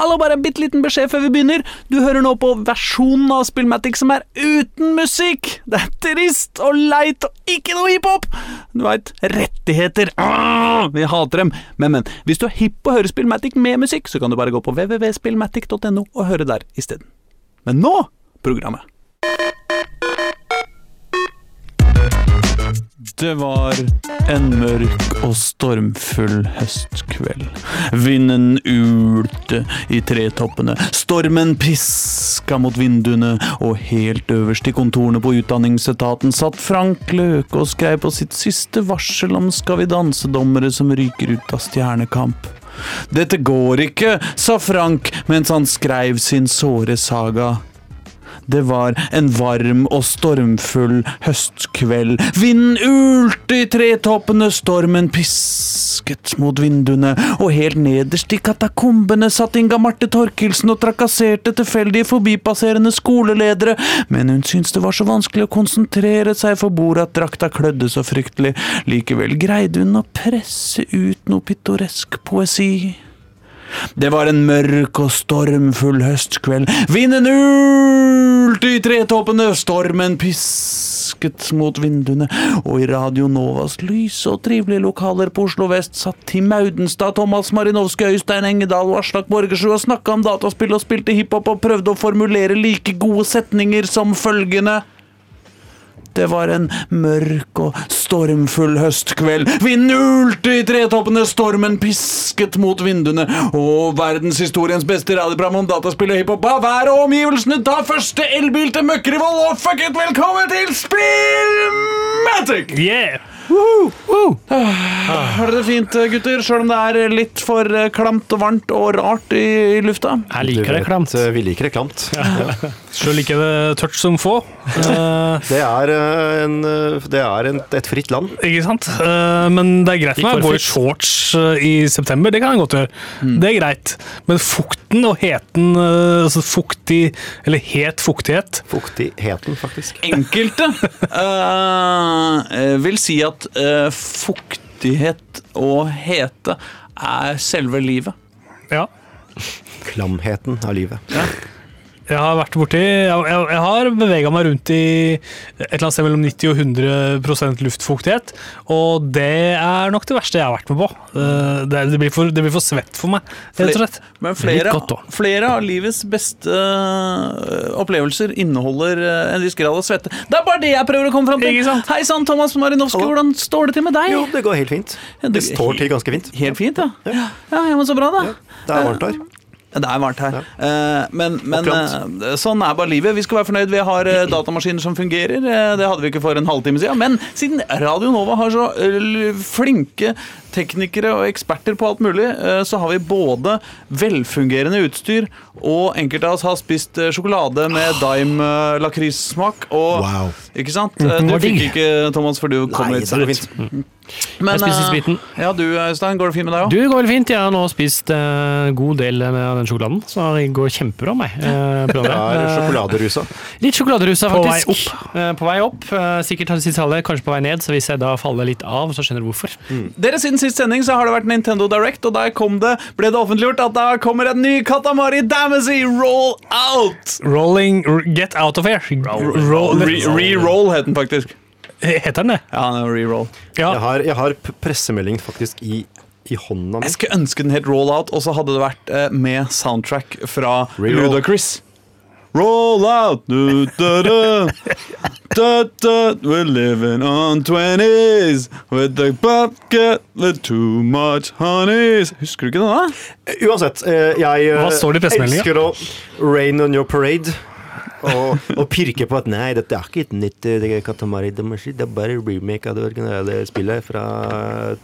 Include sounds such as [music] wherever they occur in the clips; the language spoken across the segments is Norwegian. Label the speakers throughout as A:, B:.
A: Hallo, bare en bitte liten beskjed før vi begynner. Du hører nå på versjonen av Spillmatic som er uten musikk. Det er trist og leit og ikke noe hiphop. Du veit, rettigheter. Ah, vi hater dem. Men, men, hvis du er hipp på å høre Spillmatic med musikk, så kan du bare gå på www.spillmatic.no og høre der isteden. Men nå programmet. Det var en mørk og stormfull høstkveld. Vinden ulte i tretoppene, stormen piska mot vinduene, og helt øverst i kontorene på Utdanningsetaten satt Frank Løke og skrev på sitt siste varsel om Skal vi danse-dommere som ryker ut av Stjernekamp. Dette går ikke, sa Frank mens han skrev sin såre saga. Det var en varm og stormfull høstkveld. Vinden ulte i tretoppene, stormen pisket mot vinduene, og helt nederst i katakombene satt Inga Marte Torkelsen og trakasserte tilfeldige forbipasserende skoleledere, men hun syntes det var så vanskelig å konsentrere seg for bordet at drakta klødde så fryktelig. Likevel greide hun å presse ut noe pittoresk poesi. Det var en mørk og stormfull høstkveld. Vinden ulte i tretoppene, stormen pisket mot vinduene, og i Radio Novas lyse og trivelige lokaler på Oslo vest satt Tim Audenstad, Thomas Marinovskij, Øystein Engedal og Aslak Borgersrud og snakka om dataspill og spilte hiphop og prøvde å formulere like gode setninger som følgende. Det var en mørk og stormfull høstkveld. Vi nulte i tretoppene, stormen pisket mot vinduene, og verdenshistoriens beste radioprogram om dataspill og hiphop av været og omgivelsene ta første elbil til Møkkerivoll, og fuck it, velkommen til Spillmatic!
B: Yeah!
A: Har dere det fint, gutter, sjøl om det er litt for eh, klamt og varmt og rart i, i lufta?
B: Jeg liker det klamt.
C: Vi liker det klamt.
B: Sjøl liker jeg det tørt som få. Eh, [laughs]
C: Det er, eh, en, eh, det er en, et fritt land.
B: ikke sant? Eh, men det er greit for meg å gå i shorts i september. Det kan jeg godt gjøre. Det er greit. Men fukten og heten, altså fuktig Eller het fuktighet
C: Fuktigheten, faktisk.
A: Enkelte uh, [laughs] vil si at eh, fuktighet og hete er selve livet.
B: Ja.
C: Klamheten av livet.
B: Jeg har vært borti Jeg, jeg, jeg har bevega meg rundt i et eller annet sted mellom 90 og 100% luftfuktighet, og det er nok det verste jeg har vært med på. Eh, Det, det, blir, for, det blir for svett for meg, rett og slett.
A: Men flere,
B: godt
A: flere av livets beste øh, opplevelser inneholder øh, en viss grad av svette. Det er bare det jeg prøver å komme fram til!
B: Ikke sant?
A: Hei sann, Thomas Marinovskij,
C: Hallo.
A: hvordan står det til med deg?
C: Jo, det går helt fint. Det står til ganske fint.
A: Helt fint, ja. Ja, ja men så bra, da.
C: Det er varmt her.
A: Ja, Det er varmt her. Ja. men men eh, sånn er bare livet. Vi skal være fornøyd. Vi har eh, datamaskiner som fungerer. Eh, det hadde vi ikke for en halvtime siden. Men siden Radio Nova har så eh, flinke teknikere og eksperter på alt mulig, eh, så har vi både velfungerende utstyr, og enkelte av oss har spist eh, sjokolade med Dime lakrissmak. Og
C: Wow.
A: Ikke sant? Eh, Du fikk ikke, Thomas, for du kom
C: Nei,
A: litt
C: det går fint.
A: Men,
D: Jeg spiser
A: eh,
D: spriten.
A: Ja, du Øystein, går det fint med deg òg?
D: Du, går veldig fint. Jeg har nå spist en god del av den sjokoladen, så det går kjempebra med meg. Uh,
C: Det er
D: Eh,
C: sjokoladerusa.
D: Litt sjokoladerusa,
B: På
D: faktisk. Uh, På vei opp. Eh, Sikkert har det siste halve, kanskje på vei ned, så hvis jeg da faller litt av, så skjønner du hvorfor.
A: Dere Siden sist sending så har det vært Nintendo Direct, og der kom det, ble det offentliggjort at da kommer en ny Katamari Damacy Roll Out!
B: Rolling r- Get out of here. Roll,
A: Re- Re-roll het den faktisk.
B: Heter den det?
A: Ja, den er re-roll.
B: Ja.
C: Jeg har, jeg har pressemeldingen faktisk i, i hånda mi.
A: Jeg skulle ønske den het Roll Out, og så hadde det vært eh, med soundtrack fra
C: Re-roll.
A: Ludacris. Roll out, du, da, da. Da, da, we're living on 20s with the bucket with too much honeys. Husker du ikke den, da?
C: Uansett, eh, jeg eh,
B: Hva står det i pressemeldingen?
C: elsker å rain on your parade. Og, og pirke på at nei, dette er ikke et nytt eh, det Katamari Damashi, det er bare remake av det originale spillet fra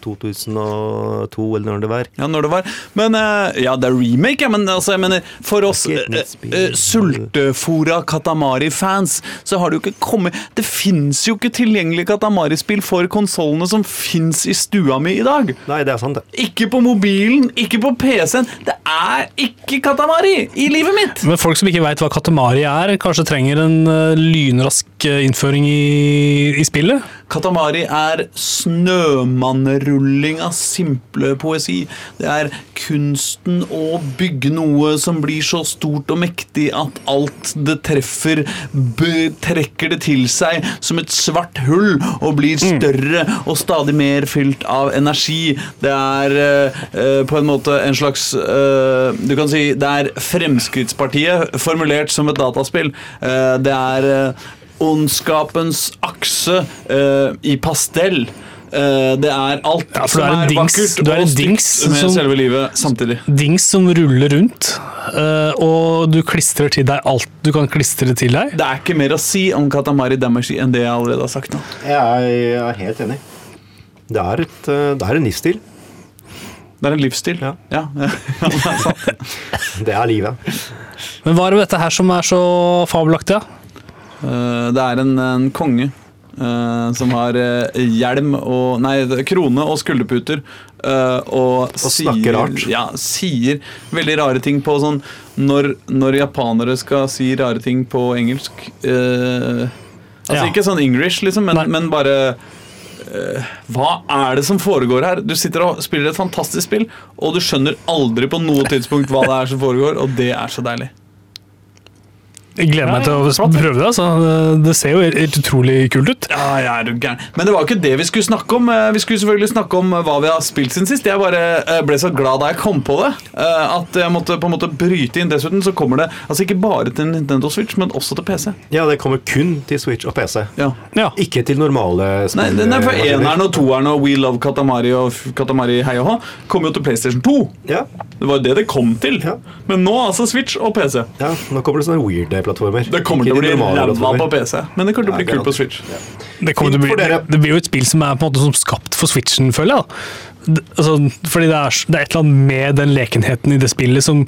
C: 2002, eller når det var.
A: Ja, når det var. Men eh, Ja, det er remake, ja, men altså, jeg mener For oss uh, sultefora Katamari-fans, så har det jo ikke kommet Det fins jo ikke tilgjengelige Katamari-spill for konsollene som fins i stua mi i dag.
C: Nei, det er sant, det.
A: Ikke på mobilen, ikke på PC-en. Det er ikke Katamari i livet mitt!
B: Men folk som ikke veit hva katamari er, kanskje trenger en eh, lynrask innføring i, i spillet.
A: Katamari er snømannrulling av simple poesi. Det er kunsten å bygge noe som blir så stort og mektig at alt det treffer, trekker det til seg som et svart hull og blir større og stadig mer fylt av energi. Det er eh, eh, på en måte en slags eh, Du kan si det er Fremskrittspartiet formulert som et dataspill. Eh, det er eh, ondskapens akse uh, i pastell. Uh, det er alt
B: Ja,
A: som
B: er en
A: er
B: dings-
A: vakkert
B: du er en
A: og
B: dings
A: med
B: som-
A: selve livet samtidig.
B: Dings som ruller rundt, uh, og du klistrer til deg alt du kan klistre til deg.
A: Det er ikke mer å si om Katamari Damacy enn det jeg allerede har sagt nå.
C: Jeg er, helt enig. Det er, et, det er en livsstil.
A: Det er en livsstil.
C: Ja.
A: Ja, ja, det er.
C: Det er livet.
B: Men hva er det med dette her som er så fabelaktig? da?
A: Eh, Det er en, en konge eh, som har eh, hjelm og Nei, krone og skulderputer. eh, og
C: snakker rart.
A: Ja, sier veldig rare ting på sånn Når, når japanere skal si rare ting på engelsk eh, Altså
B: Ja.
A: ikke sånn English, liksom, men, men bare eh, hva er det som foregår her? Du sitter og spiller et fantastisk spill, og du skjønner aldri på noe tidspunkt hva det er som foregår, og det er så deilig.
B: Jeg gleder meg til å prøve det. Altså. Det ser jo helt, utrolig kult ut.
A: Ja, ja, er jo gæren. Men det var jo ikke det vi skulle snakke om. Eh, Vi skulle selvfølgelig snakke om eh, hva vi har spilt siden sist. Jeg bare eh, ble så glad da jeg kom på det, eh, at jeg måtte på en måte bryte inn. Dessuten så kommer det altså ikke bare til Nintendo Switch, men også til PC.
C: Ja, det kommer kun til Switch og PC.
A: Ja.
B: Ja.
C: Ikke til normale spill.
A: Nei, nei, for. Eneren og toeren og We Love Katamari og Katamari Hei og Hå kom jo til PlayStation 2.
C: Ja,
A: Det var jo det det kom til.
C: Ja.
A: Men nå altså Switch og PC.
C: ja, nå kommer det sånne weird-plattformer.
A: Det kommer til å bli ræva på PC, men det kommer til å bli kult på
C: Switch.
A: Switch.
B: Det, til å bli,
C: dere.
B: det blir jo et spill som er på en måte som skapt for Switchen, føler jeg. Altså, fordi det er, det er et eller annet med den lekenheten i det spillet som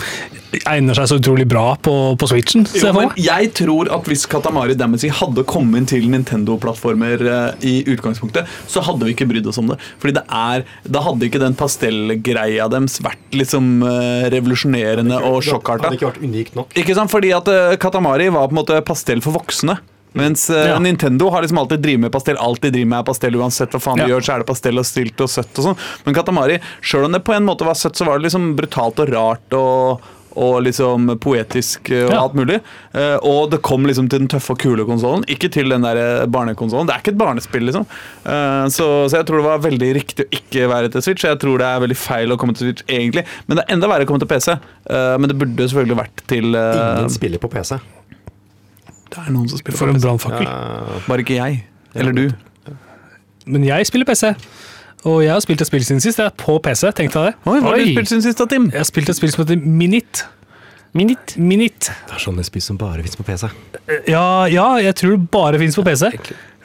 B: egner seg så utrolig bra på, på Switchen.
A: Jo,
B: jeg
A: tror at hvis Katamari Damacy hadde kommet til Nintendo-plattformer eh, i utgangspunktet, så hadde vi ikke brydd oss om det. Fordi det er, Da hadde ikke den pastellgreia deres vært liksom eh, revolusjonerende og
C: Det
A: sjokkarta.
C: hadde ikke vært unikt nok.
A: Ikke sant? Fordi at eh, Katamari var på en måte pastell for voksne. Mens
B: Ja.
A: Nintendo har liksom alltid drevet med pastell. Alltid driver med pastell Uansett hva faen
B: Ja.
A: de gjør, så er det pastell og stilt og søtt. og sånn Men Katamari, sjøl om det på en måte var søtt, så var det liksom brutalt og rart og, og liksom poetisk eh, og
B: Ja.
A: alt mulig. Eh, og det kom liksom til den tøffe og kule konsollen, ikke til den der barnekonsollen. Det er ikke et barnespill, liksom. Eh, så, så jeg tror det var veldig riktig å ikke være til Switch. Jeg tror det er veldig feil å komme til Switch, egentlig. Men det er enda verre å komme til PC. Eh, men det burde selvfølgelig vært til eh,
C: Ingen spiller på PC.
A: det er noen som spiller
B: For
A: for
B: en
A: PC.
B: brannfakkel.
C: Ja,
A: Bare ikke jeg. Eller du.
B: Men jeg spiller PC, og jeg har spilt et spill siden sist. Jeg er på PC, tenkte jeg det.
A: Oi, hva har du spilt siden sist, da, Tim?
B: Jeg har spilt et spill som heter Minit. Minit? Minit.
C: det er sånne spill som bare fins på PC.
B: Ja, ja, jeg tror det bare fins på PC.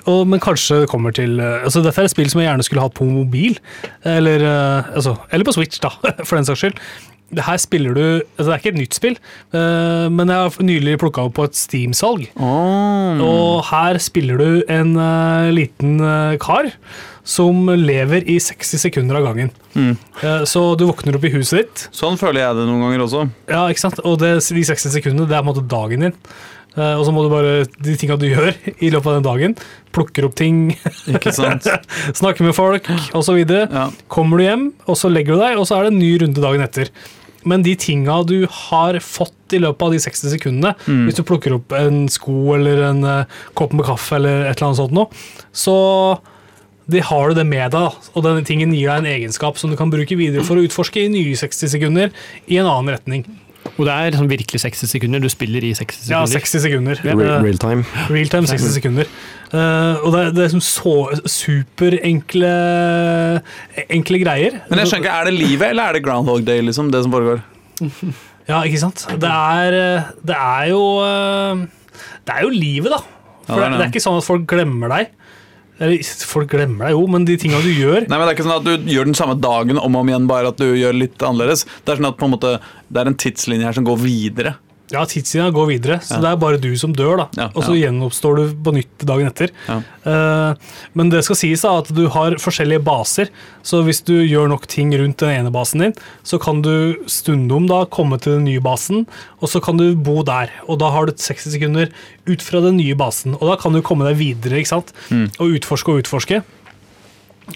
B: Og, men kanskje det kommer til eh, altså Dette er et spill som jeg gjerne skulle hatt på mobil. Eller, eh, altså, eller på Switch, da, [laughs] for den saks skyld. Det her spiller du altså Det er ikke et nytt spill, uh, men jeg har nylig plukka opp på et Steam-salg.
A: Oh.
B: Og her spiller du en uh, liten uh, kar som lever i 60 sekunder av gangen.
A: Mm.
B: Så du våkner opp i huset ditt,
A: Sånn føler jeg det noen ganger også.
B: ja, ikke sant? og det, de 60 sekundene det er på en måte dagen din. Og så må du bare, de tinga du gjør i løpet av den dagen, plukker opp ting,
A: Ikke sant? [laughs]
B: snakker med folk osv.
A: Ja.
B: Kommer du hjem, og så legger du deg, og så er det en ny runde dagen etter. Men de tinga du har fått i løpet av de 60 sekundene, hvis du plukker opp en sko eller en eh, kopp med kaffe eller et eller annet sånt noe, så de har du det med deg, og denne tingen gir deg en egenskap som du kan bruke videre for å utforske i nye 60 sekunder i en annen retning.
D: Og det er sånn virkelig 60 sekunder. Du spiller i 60 sekunder.
B: Ja, 60 sekunder.
C: Real, real time.
B: Real time 60 sekunder. Uh, og det, er- det er som så superenkle enkle greier.
A: Men jeg skjønner ikke, Er det livet, eller er det Groundhog Day, liksom, det som foregår? [laughs]
B: Ja, ikke sant? Det er, eh, det er jo eh, Det er jo livet, da. For
A: Ja, det er
B: det,
A: det.
B: det er ikke sånn at folk glemmer deg. Eller folk glemmer deg jo, men de tinga du gjør
A: Nei, men Det er ikke sånn at du gjør den samme dagen om og om igjen, bare at du gjør litt annerledes. Det er sånn at på en måte Det er en tidslinje her som går videre.
B: Ja, tidslinja går videre, så
A: Ja.
B: det er bare du som dør, da.
A: Ja,
B: og så
A: ja.
B: gjenoppstår du på nytt dagen etter. Eh, men det skal sies da at du har forskjellige baser, så hvis du gjør nok ting rundt den ene basen din, så kan du stundom da komme til den nye basen, og så kan du bo der. Og da har du 60 sekunder ut fra den nye basen, og da kan du komme deg videre, ikke sant? Og utforske og utforske.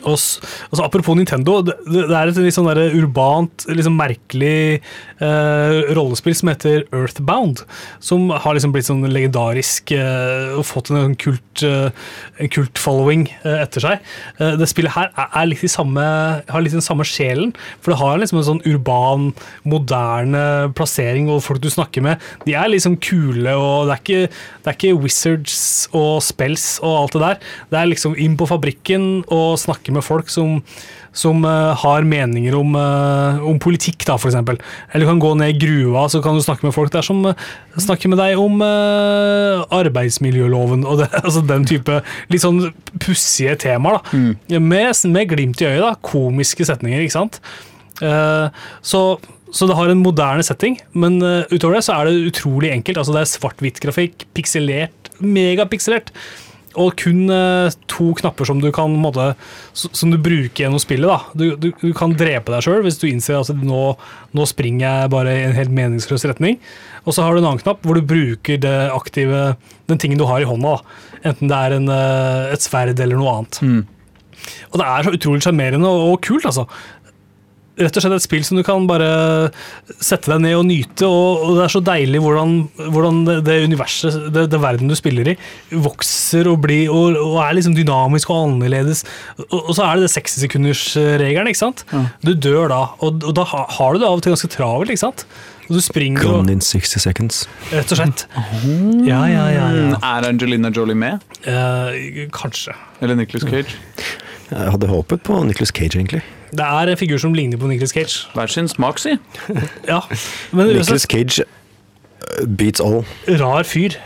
B: Og s- altså, apropos Nintendo, det, det er et sånn urbant, liksom merkelig eh, rollespill som heter Earthbound. Som har liksom blitt sånn legendarisk eh, og fått en, kult, eh, en kult-following eh, etter seg. Eh, det spillet her er, er litt samme, har litt den samme sjelen, for det har liksom en sånn urban, moderne plassering, og folk du snakker med, de er liksom kule, og det er ikke, det er ikke wizards og spells og alt det der. Det er liksom inn på fabrikken og snakke med folk som, som uh, har meninger om, uh, om politikk, da, eksempel. Eller du kan gå ned i gruva, så kan du snakke med folk der som uh, snakker med deg om eh, arbeidsmiljøloven og det, [laughs] altså den type litt sånn pussige temaer, da. Med, med glimt i øyet, da. Komiske setninger, ikke sant. Eh, så, så det har en moderne setting, men eh, utover det så er det utrolig enkelt. Altså Det er svart-hvitt-grafikk, pikselert, megapikselert. Og kun eh, to knapper som du kan s- Som du bruker gjennom spillet. da. Du, du, du kan drepe deg sjøl hvis du innser at nå, nå springer jeg bare i en helt meningsløs retning. Og så har du en annen knapp hvor du bruker det aktive, den tingen du har i hånda. da. Enten det er en, eh, et sverd eller noe annet. Og det er så utrolig sjarmerende og, og kult, altså. Rett og slett et spill som du kan bare sette deg ned og nyte, og, og det er så deilig hvordan, hvordan det, det universet, det, det verden du spiller i, vokser og blir og, og er liksom dynamisk og annerledes. Og, og så er det det 60-sekundersregelen, ikke sant. Du dør da, og, og da har du det av og til ganske travelt, ikke sant. Og du springer og
C: Gone in 60 seconds.
B: Rett og slett. Ja, ja, ja. ja.
A: Mm, Er Angelina Jolie med?
B: Eh, kanskje.
A: Eller Nicholas Cage?
C: Jeg hadde håpet på Nicholas Cage, egentlig.
B: Det er en figur som ligner på Nicholas Cage.
A: Hver sin smak, si. [laughs]
B: Ja, men
C: Nicholas Cage uh, beats all.
B: rar fyr.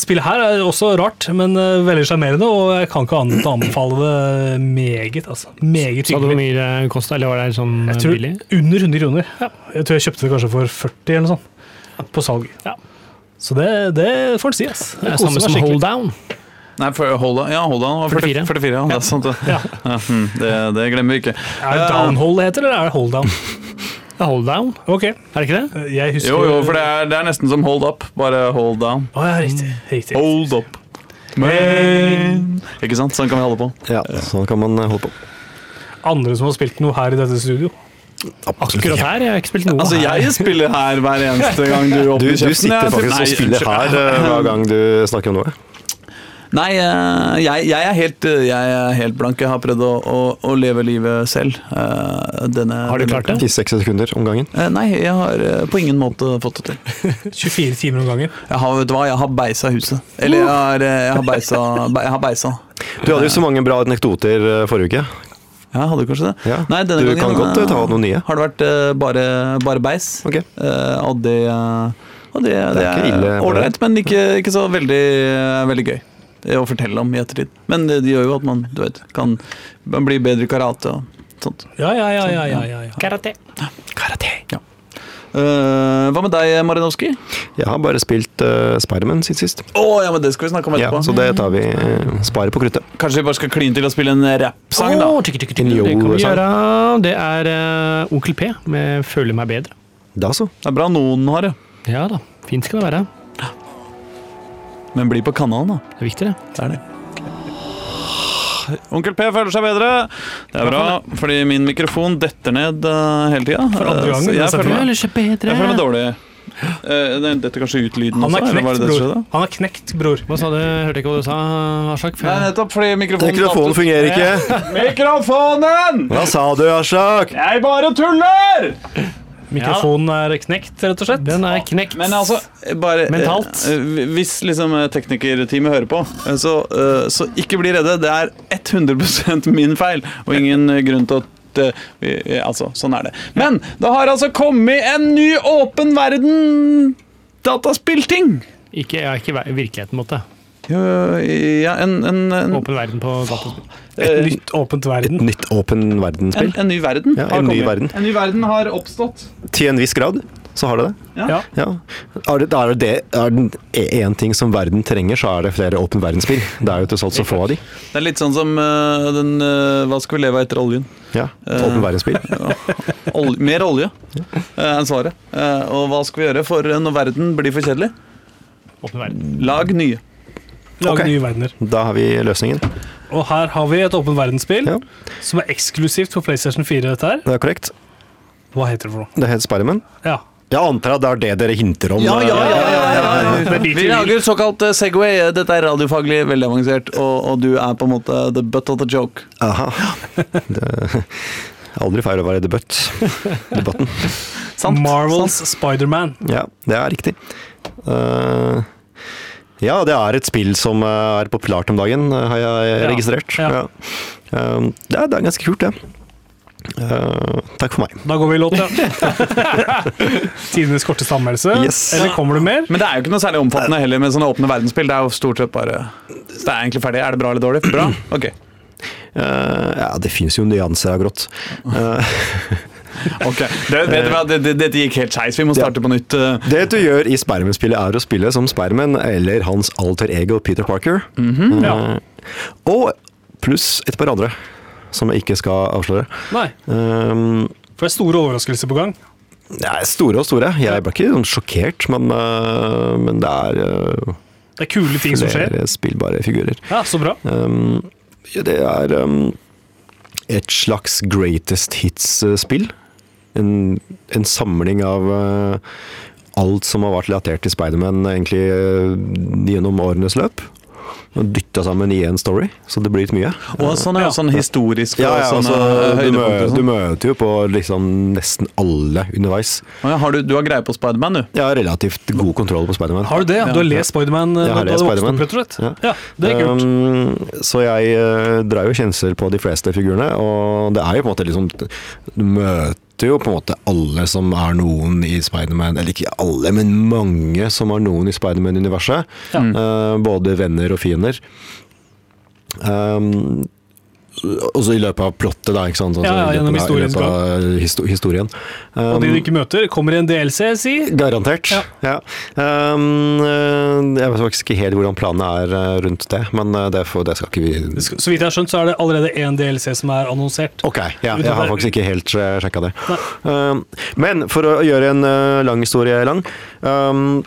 B: Spillet her er også rart, men eh, veldig sjarmerende, og jeg kan ikke annet enn å anbefale det meget. altså. Meget
D: Sa du hvor mye det kosta, eller var det sånn
B: Jeg tror
D: billig?
B: under 100 kroner. Jeg tror jeg kjøpte det kanskje for 40 eller noe sånt. På salg.
D: Ja.
B: Så det, det får en si. ass.
D: Det er samme som. Hold Down.
A: Nei, for Hold ja, hold on var
D: 44.
A: 44 ja, det er sant det.
B: Ja.
A: Ja, hm, det, det glemmer vi ikke.
B: Er det downhold det heter, eller er det hold down? [laughs]
D: Hold Down,
B: Ok,
D: er det ikke det?
B: jeg husker
A: Jo, jo, for det er, det er nesten som Hold Up, bare Hold Down.
B: Å ja, riktig. riktig.
A: Hold Up. Men Ikke sant? Sånn kan vi holde på.
C: Ja, sånn kan man uh, holde på.
B: Andre som har spilt noe her i dette studio?
D: Akkurat her, jeg har ikke spilt noe
A: Altså,
D: her.
A: jeg spiller her hver eneste gang du [laughs] åpner kjeften.
C: du
A: du
C: sitter faktisk og spiller her hver gang du snakker om noe.
A: Nei, eh, jeg, jeg, er helt, eh, jeg er helt blank. Jeg har prøvd å, å, å leve livet selv. Eh, Denne,
D: Har du klart det?
C: I 60 sekunder om gangen.
A: Nei, jeg har på ingen måte fått det til. [laughs]
B: 24 timer om gangen.
A: Jeg har, vet du hva, jeg har beisa huset. Eller jeg har, jeg har beisa. Jeg har beisa.
C: Du hadde jo så mange bra anekdoter forrige uke.
A: Ja, hadde du kanskje det?
C: Ja,
A: Nei, denne
C: du
A: gangen,
C: kan godt ta noen nye.
A: Har det vært bare, bare beis.
C: Okay.
A: Eh, og det, og det, det
C: det
A: er
C: ille,
A: ålreit, men ikke, ikke så veldig, veldig gøy å fortelle om i ettertid. Men det, det gjør jo at man du vet, kan man bli bedre i karate og sånt.
B: Ja, ja, ja. ja, ja, ja, ja.
D: Karate.
A: Karate. Ja. Uh, hva med deg, Marinovski?
C: Jeg har bare spilt uh, Spiderman siden sist.
A: Oh, ja, men det skal vi snakke om
C: Ja, så det tar vi uh, sparer på kruttet.
A: Kanskje vi bare skal kline til å spille en rappsang, da?
D: Åh, tykke, tykke, tykke.
C: En
D: Det kan vi gjøre. Det er uh, Onkel P med 'Føler meg bedre'.
C: Da så.
A: Det er bra noen har det.
D: Ja da, fint skal det være.
A: Men bli på kanalen, da.
D: Det er viktig, det.
A: Det er det. Onkel P føler seg bedre. Det er bra, fordi min mikrofon detter ned eh, hele tida.
B: For andre gangen,
A: jeg, føler meg-
D: bedre.
A: jeg føler meg dårlig. Dette det kanskje ut lyden
B: Han
A: også?
B: er
A: eller var
B: knekt,
A: det det
B: bror.
A: skjedde?
B: Han er knekt, bror.
D: Hva sa du? Hørte ikke hva du sa, Aslak?
A: Nei, nettopp fordi mikrofonen
C: Mikrofonen fungerer ikke. [laughs]
A: Mikrofonen!
C: Hva sa du, Aslak?
A: Jeg bare tuller!
B: Mikrofonen er knekt, rett og slett.
D: Den er knekt.
A: Men altså, bare
D: Mentalt.
A: eh, Hvis liksom eh, teknikerteamet hører på, eh, så, eh, så ikke bli redde. Det er 100% min feil, og ingen eh, grunn til at eh, vi, eh, Altså, sånn er det. Men det har altså kommet en ny åpen verden dataspillting!
D: Ikke, ja, ikke virkeligheten, måtte.
A: Ja, en, en, en,
D: Åpen verden på dataspill.
B: Et
A: eh,
B: nytt åpent verden.
C: Et nytt åpen
A: en,
C: verdensspill.
A: en ny verden
C: Ja,
A: har
C: en ny verden.
A: En ny verden har oppstått.
C: Til en viss grad så har det det.
B: Ja.
C: Ja. Er det, er det er én ting som verden trenger, så er det flere åpen verdensspill. Det er jo til alt så få av de.
A: Det er litt sånn som uh, den uh, Hva skal vi leve av etter oljen?
C: Ja,
A: åpen
C: åpen verdensspill. [laughs]
A: Ol mer olje er svaret. Eh, og hva skal vi gjøre for når verden blir for kjedelig?
B: Åpen verden.
A: Lag nye.
B: Lage
C: Ok.
B: nye verdener.
C: Da har vi løsningen.
B: Og her har vi et åpen verdensspill
C: Ja.
B: som er eksklusivt for PlayStation 4. dette her.
C: Det er korrekt.
B: Hva heter det for noe?
C: Det heter Spiderman.
B: Ja.
C: Jeg antar at det er det dere hinter om.
A: Ja, ja, ja, ja, ja,
B: Det
A: Vi lager såkalt eh, Segway. Dette er radiofaglig veldig avansert, og, og du er på en måte the butt of the joke.
C: Aha. Det er aldri feil å være the Debatten. [laughs]
A: Sant?
B: Marvels. Spiderman.
C: Ja, det er riktig. Eh, ja, det er et spill som eh, er populært om dagen, eh, har jeg registrert.
B: ja.
C: Ja. Eh, det, er, det er ganske kult, det. Uh, takk for meg.
B: Da går vi i låt, ja. [laughs] [laughs] Tidenes korteste anmeldelse.
C: Yes.
B: Eller kommer det mer?
A: Men det er jo ikke noe særlig omfattende heller med sånne åpne verdensspill. Det er jo stort sett bare Det er egentlig ferdig. Er det bra eller dårlig? Bra? [clears throat] Ok.
C: Uh, ja, det fins jo nyanser av grått. Eh, [laughs] [laughs]
A: ok. Det, vet du hva, det, det, dette gikk helt skeis. Vi må starte på nytt. eh.
C: det du gjør i Spermenspillet, er å spille som Spermen eller hans alter ego Peter Parker.
A: Mhm.
B: Ja.
C: Eh, og pluss et par andre, som jeg ikke skal avsløre.
B: Nei.
C: Um,
B: For det er store overraskelser på gang.
C: det er store og store. Jeg ble ikke sånn sjokkert, men, uh, men det er uh,
B: Det er kule ting som skjer.
C: flere spillbare figurer.
B: Ja, Så bra.
C: Um, ja, det er um, et slags greatest hits-spill. En, en samling av uh, alt som har vært relatert til Spiderman egentlig uh, gjennom årenes løp. Og dytta sammen i én story, så det blir litt mye.
A: Og sånn, ja, sånn historisk
C: Ja, ja,
A: sånne
C: altså, du,
A: høydepunkter
C: mø du
A: sånn.
C: møter jo på liksom nesten alle underveis.
A: Ja, har du, du har greie på Spiderman, du?
C: Jeg har relativt god kontroll på Spiderman.
B: Har du det? ja? Du har lest Spiderman eh,
C: Jeg har
B: da du
C: lest
B: vokste opp, rett og slett?
C: Ja.
B: Ja, det er kult.
C: Um, så jeg uh, drar jo kjensel på de fleste figurene, og det er jo på en måte liksom Du møter jo på en måte alle som er noen i Spiderman, eller ikke alle, men mange som er noen i Spiderman-universet.
B: Ja.
C: Uh, både venner og fiender. Um, og så i løpet av plottet, da. ikke sant? Altså,
B: Ja, ja, gjennom
C: av- i løpet av histo historien.
B: Og de du ikke møter, kommer i en DLC, si.
C: Garantert.
B: Ja.
C: Ja. Um, eh, jeg vet faktisk ikke helt hvordan planen er eh, rundt det, men eh, det, får, det skal ikke vi
B: Så vidt jeg har skjønt, så er det allerede én DLC som er annonsert.
C: Ok, ja, jeg har faktisk ikke helt sjekka det. Um, men for å gjøre en lang historie lang um,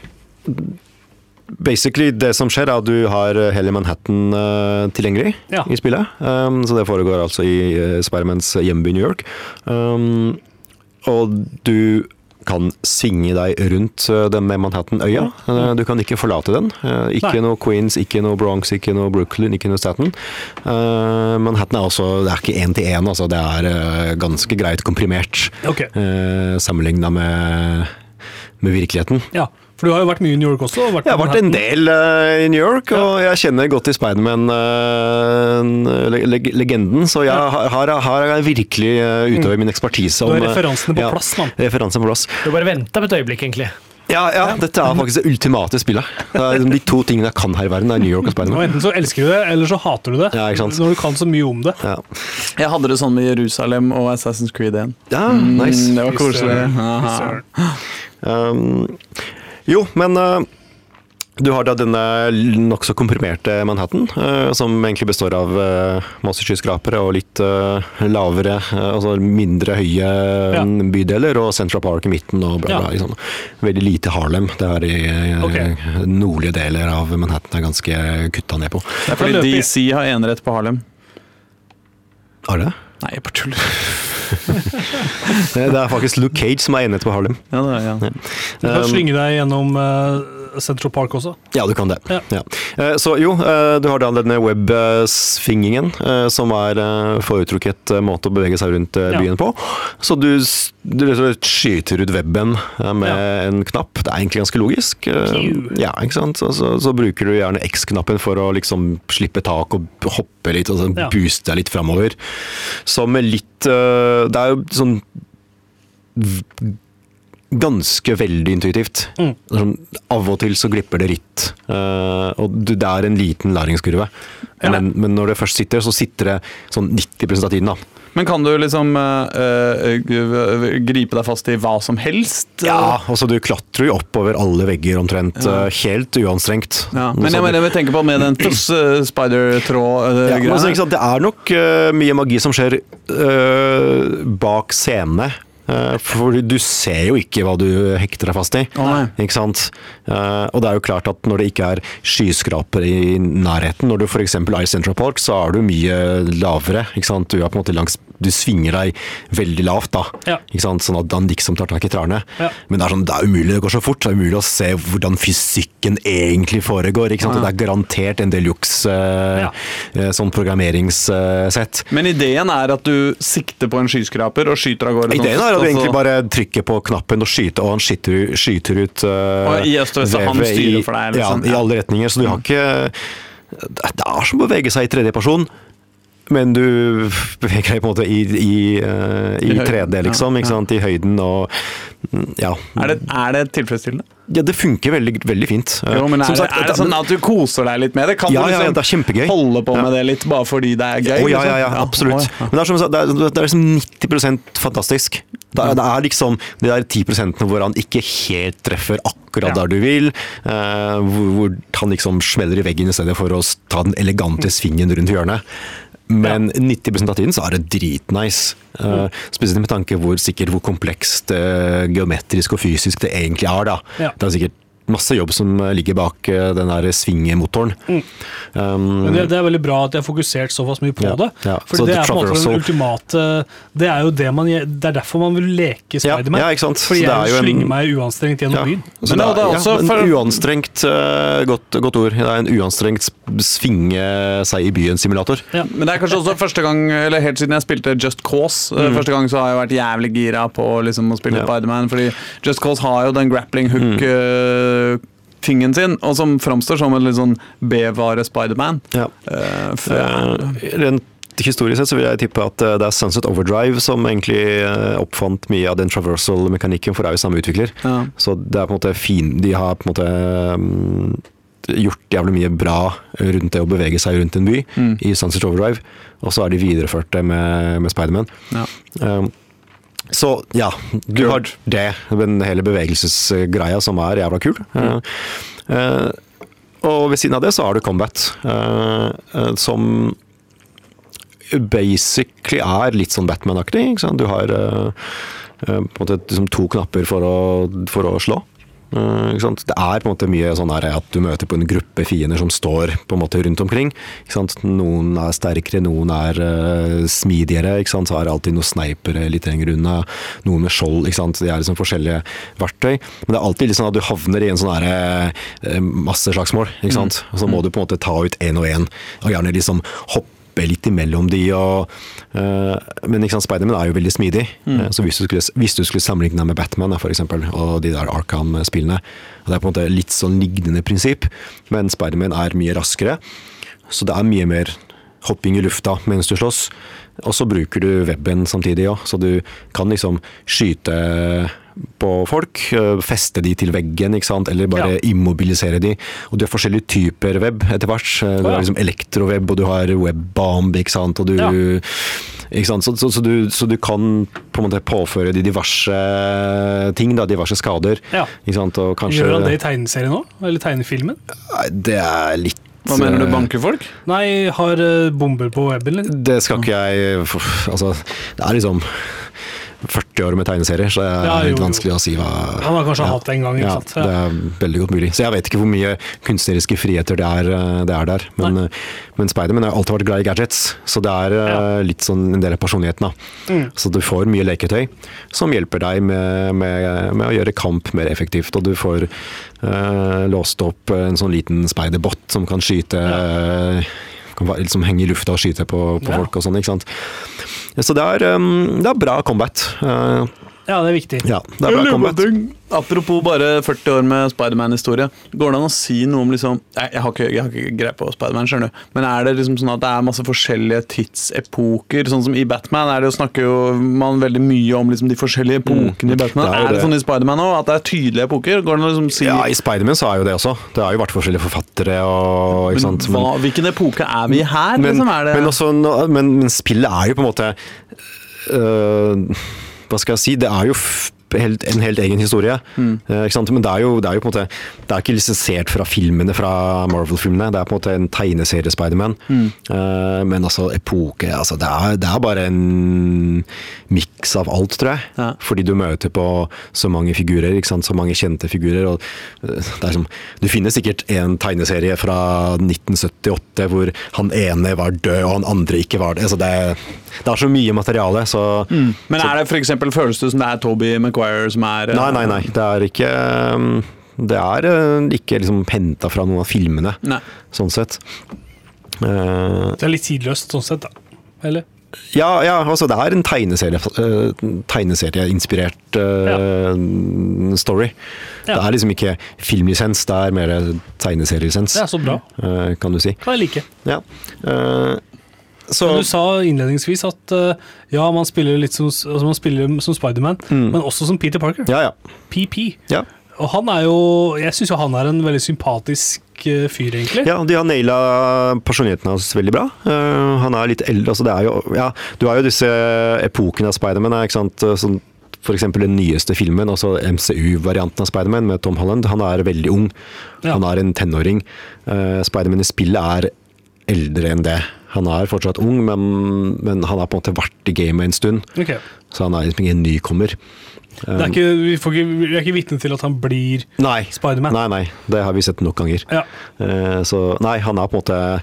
C: Basically, det som skjer, er at du har hele Manhattan uh, tilgjengelig
B: Ja.
C: i spillet. Um, så det foregår altså i uh, Spidermans hjemby New York. Um, og du kan svinge deg rundt denne den med Manhattan-øya. Eh, du kan ikke forlate den. Eh, ikke
B: Nei.
C: noe Queens, ikke noe Bronx, ikke noe Brooklyn, ikke noe Staten. Eh, Manhattan er også Det er ikke én til én, altså. Det er eh, ganske greit komprimert okay. sammenligna med, med virkeligheten.
B: ja. For du har jo vært mye i New York også. Vært
C: Jeg har vært en del uh, i New York, og jeg kjenner godt til Spiderman-legenden, så jeg
B: Ja.
C: har, har, har jeg virkelig uh, utøver min ekspertise.
B: Du har
C: eh,
B: referansene på
C: ja,
B: plass, mann.
C: Referansene på plass.
D: Du bare venta et øyeblikk, egentlig.
C: Ja, ja, dette er faktisk det ultimate spillet. Det er liksom de to tingene jeg kan her i verden, er New York og Spiderman.
B: Enten så elsker du det, eller så hater du det.
C: Ja, ikke sant.
B: Når du kan så mye om det.
C: Ja.
A: Jeg hadde det sånn med Jerusalem og Assassin's Creed 1.
C: ja, nice.
A: Mm, det var koselig.
C: Um, jo, men uh, du har da denne nokså komprimerte Manhattan, uh, som egentlig består av uh, masse skyskrapere og litt uh, lavere, uh, altså mindre høye
B: Ja.
C: um, bydeler, og Central Park i midten og bla, bla.
B: Ja.
C: Liksom. Veldig lite Harlem. Det er i uh,
B: Ok.
C: nordlige deler av Manhattan er ganske kutta ned på.
A: Det er fordi DC har enerett på Harlem.
C: Er det?
A: Nei, jeg bare tuller. [laughs]
C: Det er faktisk Luke Cage som er enighet på Harlem.
A: Ja, det er, ja.
B: Du kan
C: Um,
B: slynge deg gjennom eh, Central Park også.
C: Ja, du kan det.
B: Ja.
C: Ja. Eh, Så jo, eh, du har da denne web-svingingen, eh, som er foretrukket måte å bevege seg rundt byen
B: Ja.
C: på. Så du, du skyter ut webben eh, med en knapp. Det er egentlig ganske logisk. Ja, ikke sant? Så, så, så bruker du gjerne X-knappen for å liksom slippe tak og hoppe litt, og så booste deg litt framover. Som med litt Det er jo sånn Ganske veldig intuitivt.
B: Mm.
C: Sånn, av og til så glipper det litt Uh, og du, det er en liten læringskurve.
A: Ja.
C: Men, men når det først sitter, så sitter det sånn 90% av tiden. da.
A: Men kan du liksom uh, gripe deg fast i hva som helst?
C: Ja, altså Du klatrer jo oppover alle vegger omtrent,
A: Ja.
C: helt uanstrengt.
A: Ja, men jeg, mener, jeg tenker på med [clears throat] den
C: Ja,
A: spider-tråd-greia.
C: men altså, det er nok mye magi som skjer bak scenene. Eh, for du ser jo ikke hva du hekter deg fast i.
A: Oh.
C: Ikke sant? Eh, og det er jo klart at når det ikke er skyskraper i nærheten, når du f.eks. er i Central Park, så er du mye lavere. Ikke sant? Du, er på en måte langs, du svinger deg veldig lavt, da.
B: Ja.
C: Ikke sant? Sånn at Dan liksom tar tak i trærne.
B: Ja.
C: Men det er, sånn, det er umulig, det går så fort. Det er umulig å se hvordan fysikken egentlig foregår. Ikke sant?
A: Ja.
C: Det er garantert en del juks, uh,
B: Ja.
C: eh, sånn programmeringssett.
A: Men ideen er at du sikter på en skyskraper og skyter av gårde. sånn
C: Ideen er at du egentlig bare trykker på knappen og skyter, og han skyter, skyter ut uh,
A: Og i øst og vest, han styrer for deg, liksom.
C: Ja, i alle retninger. Så du har ikke det er som å bevege seg i tredje person. Men du beveger deg på en måte i, i, eh, i
A: I
C: 3D, liksom.
A: ja,
C: Ikke sant? I høyden og Ja.
A: Er det, er det tilfredsstillende?
C: ja det funker veldig, veldig fint. Eh,
A: Jo, men er,
C: sagt,
A: er det sånn at du koser deg litt med det? Kan
C: Ja,
A: du
C: ja, ja,
A: liksom
C: det er kjempegøy.
A: holde på
C: Ja.
A: med det litt bare fordi det er gøy?
C: Oh, ja, ja, ja,
A: liksom?
C: absolutt.
A: ja.
C: Men det er, som, det er, det er liksom 90% fantastisk. Det er, det er liksom de der 10% hvor han ikke helt treffer akkurat
B: Ja.
C: der du vil. Uh, hvor, hvor han liksom smeller i veggen i stedet for å ta den elegante svingen rundt hjørnet. Men 90% av tiden så er det dritnice. Uh, spesielt med tanke hvor sikkert hvor komplekst uh, geometrisk og fysisk det egentlig er. da.
B: Ja.
C: Det er sikkert masse jobb som eh, ligger bak eh, den der svingemotoren. Um,
B: Men det, det er veldig bra at de har fokusert såpass mye på
C: Ja,
B: det.
C: ja. For
B: det er på en måte den ultimate Det er jo det man Det er derfor man vil leke
C: Ja,
B: Spiderman.
C: ja, ikke sant.
B: Fordi
C: Så det er
B: jeg slynger meg uanstrengt gjennom
C: Ja.
B: byen.
C: Så
A: Men
C: det,
A: det er også
C: ja,
A: for-
C: en uanstrengt uh, godt, godt ord. Det er en uanstrengt svinge seg i byen-simulator.
B: Ja.
A: Men det er kanskje også første gang, eller helt siden jeg spilte Just Cause, mm. første gang så har jeg vært jævlig gira på liksom, å spille
C: Mm. Ja.
A: Spiderman, fordi Just Cause har jo den grappling
C: Mm.
A: Hook-tingen sin, og som framstår som en litt sånn B-vare Spiderman.
C: Ja. Uh, rent historisk sett så vil jeg tippe at eh, det er Sunset Overdrive som egentlig oppfant mye av den traversal-mekanikken, for det er jo samme utvikler.
A: ja.
C: Så det er på en måte fin De har på en måte mm, gjort jævlig mye bra rundt det å bevege seg rundt en by
A: Mm.
C: i Sunset Overdrive, og så har de videreført det med, med Spiderman.
A: Ja.
C: Um, så ja, du har det, den hele bevegelsesgreia som er jævla kul. Mm. uh, og ved siden av det så har du combat, uh, uh, som basically er litt sånn Batman-aktig. Du har på en måte liksom to knapper for å, for å slå. Sant? Det er på en måte mye sånn her at du møter på en gruppe fiender som står på en måte rundt omkring. Noen er sterkere, noen er uh, smidigere. Så er det alltid noen sneipere litt lenger unna. Noen med skjold. Det er liksom forskjellige verktøy. Men det er alltid sånn at du havner i en sånn her, uh, masseslagsmål. Ikke sant? Og så må du på en måte ta ut én og én, og gjerne liksom hoppe litt imellom de. Og, uh, men ikke sant, Spiderman er jo veldig smidig. Eh, så hvis du skulle, hvis du skulle sammenligne med Batman for eksempel, og de der Arkham-spillene Det er på en måte litt sånn lignende prinsipp, men Spiderman er mye raskere. Så det er mye mer hopping i lufta mens du slåss. Og så bruker du webben samtidig òg, så du kan liksom skyte på folk, øh, feste de til veggen, ikke sant? eller bare
B: Ja.
C: immobilisere de. Og du har forskjellige typer web etter hvert. Du
B: Å, ja.
C: har liksom elektroweb, og du har webbomb, ikke sant. Og du,
B: Ja.
C: ikke sant? Så, så, så, du, så du kan på en måte påføre de diverse ting, da, diverse skader.
B: Ja.
C: Ikke sant? Og kanskje
B: Gjør han det i tegneserien òg? Eller tegnefilmen?
C: Det er litt
A: Hva mener du,
C: øh,
A: banker folk?
B: Nei, har eh, bomber på weben, eller?
C: Det skal ikke jeg Altså, det er liksom 40 år med tegneserier, så det er
B: Ja, jo,
C: litt
B: jo.
C: vanskelig å si hva
B: Han har kanskje
C: ja.
B: hatt det en gang, ikke
C: Ja,
B: sant?
C: det er veldig godt mulig. Så jeg vet ikke hvor mye kunstneriske friheter det er, eh, det er der. Men, eh, men Spiderman har alltid vært glad i gadgets, så det er eh,
B: Ja.
C: litt sånn en del av personligheten. da.
B: Mm.
C: Så du får mye leketøy som hjelper deg med, med, med å gjøre kamp mer effektivt. Og du får uh, låst opp en sånn liten speiderbot som kan skyte eh, kan liksom henge i lufta og skyte på, på
B: Ja.
C: folk og sånn. ikke sant? Så det er, um, det er bra combat. Uh,
B: Ja, det er viktig.
C: Ja, det er bra kommet.
A: Apropos bare 40 år med Spiderman-historie. Går det an å si noe om liksom Jeg, jeg har ikke, jeg har ikke greie på Spiderman, skjønner du. Men er det liksom sånn at det er masse forskjellige tidsepoker? Sånn som i Batman er det jo snakker jo man veldig mye om liksom de forskjellige epokene i Batman.
C: Mm. det er
A: er, det. sånn i Spiderman òg? At det er tydelige epoker? Går det an å liksom si
C: Ja, i Spiderman så er jo det også. Det har jo vært forskjellige forfattere og ikke sant.
A: men, hva, Hvilken epoke er vi her?
C: men,
A: liksom, er det,
C: men, også, men, men spillet er jo på en måte øh, Hva skal jeg si? Det er jo helt, en helt egen historie.
A: Mm.
C: Eh? Men det er, jo, det er jo på en måte Det er ikke lisensiert fra filmene fra Marvel-filmene. Det er på en måte en tegneserie Spiderman.
A: Mm.
C: Eh, men altså, epoke altså, det, er, det er bare en miks av alt, tror jeg.
A: Ja.
C: Fordi du møter på så mange figurer, ikke sant? så mange kjente figurer. Og eh, det er som, du finner sikkert en tegneserie fra 1978 hvor han ene var død og han andre ikke var det. Altså, det, det er så mye materiale, så
A: Mm. Men er det for eksempel, føles det som det er Toby Maguire som er
C: Nei, nei, nei. Det er ikke um, Det er uh, ikke liksom henta fra noen av filmene,
A: Nei.
C: sånn sett. Eh,
B: Det er litt tidløst sånn sett, da. Eller?
C: Ja, ja, altså det er en tegneserie, uh, tegneserieinspirert uh, story. Det er liksom ikke filmlisens, det er mer tegneserielisens,
B: Det er så bra.
C: uh, kan du si.
B: Kan jeg like.
C: Ja. Uh, så
B: du sa innledningsvis at eh, ja, man spiller litt som, altså man spiller som Spiderman, men også som Peter Parker.
C: Ja, ja.
B: PP.
C: ja.
B: Og han er jo Jeg syns jo han er en veldig sympatisk eh, fyr, egentlig.
C: Ja, de har naila personligheten hans veldig bra. Uh, han er litt eldre, altså det er jo Ja, du har jo disse epokene av Spiderman, ikke sant. Sånn F.eks. den nyeste filmen, altså MCU-varianten av Spiderman med Tom Holland. Han er veldig ung.
B: Ja.
C: Han er en tenåring. Uh, Spiderman i spillet er eldre enn det. Han er fortsatt ung, men, men han har på en måte vært i gamet en stund.
B: Okay.
C: Så han er liksom ingen nykommer.
B: Det er ikke, vi, får ikke, vi er ikke vitne til at han blir
C: Nei.
B: Spiderman.
C: Nei, nei. Det har vi sett nok ganger.
B: Ja.
C: Eh, Så nei, han er på en måte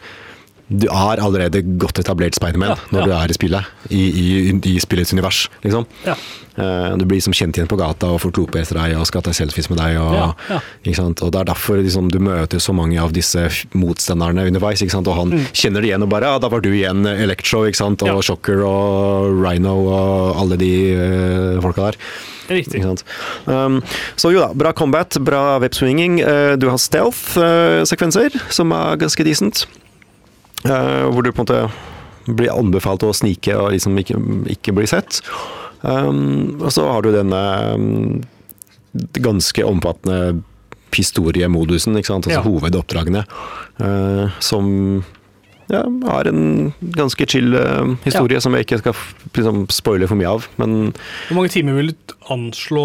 C: Du er allerede godt etablert Spiderman
B: Ja,
C: når
B: ja.
C: du er i spillet. I, i, i spillets univers, liksom.
B: Ja.
C: Eh, Du blir liksom kjent igjen på gata og folk roper etter deg og skal ta selfies med deg. Og, og Det er derfor liksom, du møter så mange av disse motstanderne underveis. Og han kjenner det igjen og bare ja, 'Da var du igjen, Electro', og
B: Mm.
C: Shocker og Rhino og alle de eh, folka der.
B: Riktig.
C: Um, så jo da, bra combat, bra webswinging. Uh, du har stealth-sekvenser, som er ganske decent. Uh, hvor du på en måte blir anbefalt å snike og liksom ikke, ikke bli sett. Um, og så har du denne um, ganske omfattende historiemodusen, ikke sant? altså
B: Ja.
C: hovedoppdragene, uh, som ja, har en ganske chill uh, historie som jeg ikke skal liksom, spoile for mye av. Men
B: Hvor mange timer vil du anslå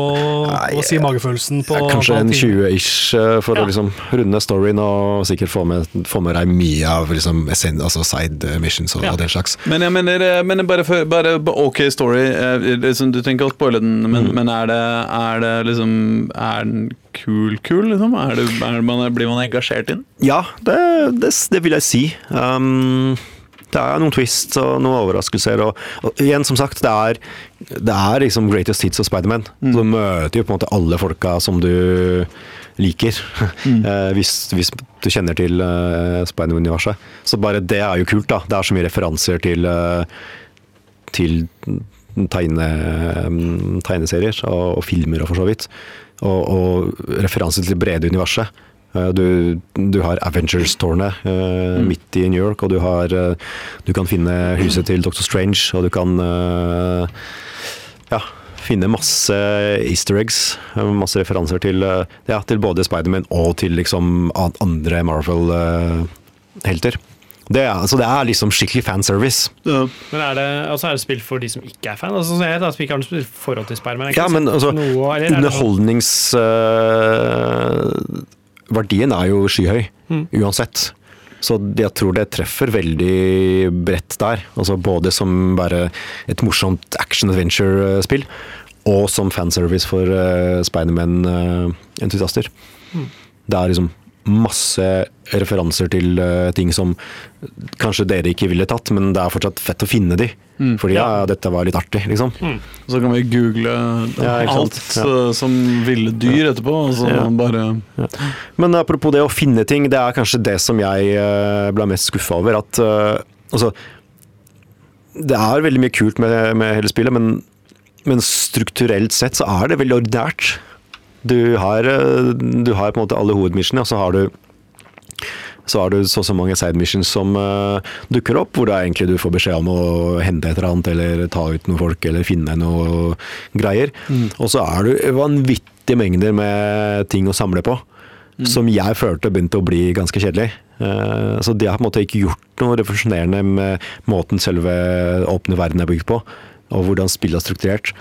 C: Nei,
B: og si magefølelsen på
C: ja, kanskje en 20-ish uh, for
B: Ja.
C: å liksom runde storyen og sikkert få med, få med deg mye av liksom, altså side missions og,
B: Ja.
C: og den slags.
A: Men jeg mener, eh, men bare, for, bare ok story eh, liksom, Du trenger ikke å spoile den, men,
C: Mm.
A: men er, det, er det liksom Er den kul-kul, liksom? Er det, er man, blir man engasjert i den?
C: Ja, det, det, det vil jeg si. Um, det er noen twists og noen overraskelser. Og, og igjen, som sagt, det er, det er liksom greatest hits og Spiderman. Så du møter jo på en måte alle folka som du liker. [laughs] Eh, hvis, hvis du kjenner til uh, Spiderman-universet. Så bare det er jo kult, da. Det er så mye referanser til eh, til tegne, mm, tegneserier og, og filmer og for så vidt. Og, og referanser til det brede universet. Du, du har Avengers-tårnet eh, midt i New York, og du har uh, Du kan finne huset til Dr. Strange, og du kan ja, finne masse easter eggs. eh, Masse referanser til, eh, ja, til både Spiderman og til liksom andre Marvel-helter. Det, er- altså det er liksom skikkelig fanservice.
D: Men er det, altså er det spill for de som ikke er fan? Altså, sånn jeg vet, da, ikke har noe forhold til Spiderman.
C: Ja, men
D: sett
C: altså,
D: noe, eller er det sånn-
C: underholdningsverdien er jo skyhøy, uansett. Så jeg tror det treffer veldig bredt der. Altså både som bare et morsomt action-adventure-spill, og som fanservice for uh, Spiderman-entusiaster. Det er liksom masse referanser til uh, ting som kanskje dere ikke ville tatt, men det er fortsatt fett å finne de. Fordi ja, dette var litt artig, liksom.
A: Så kan vi google
C: Ja,
A: alt?
C: Ja.
A: eh, som ville dyr etterpå, og så
C: Ja.
A: bare
C: Men apropos det å finne ting, det er kanskje det som jeg uh, ble mest skuffa over. At uh, altså Det er veldig mye kult med, med hele spillet, men men strukturelt sett så er det veldig ordinært. Du har, eh, du har på en måte alle hovedmissionene, og så har du så har du så og så mange side missions som uh, dukker opp, hvor da egentlig du får beskjed om å hente et eller annet, eller ta ut noen folk, eller finne noe greier. Og så er du vanvittige mengder med ting å samle på. Som jeg følte begynte å bli ganske kjedelig. Uh, så de har på en måte ikke gjort noe refusjonerende med måten selve åpne verden er bygd på, og hvordan spillet er strukturert.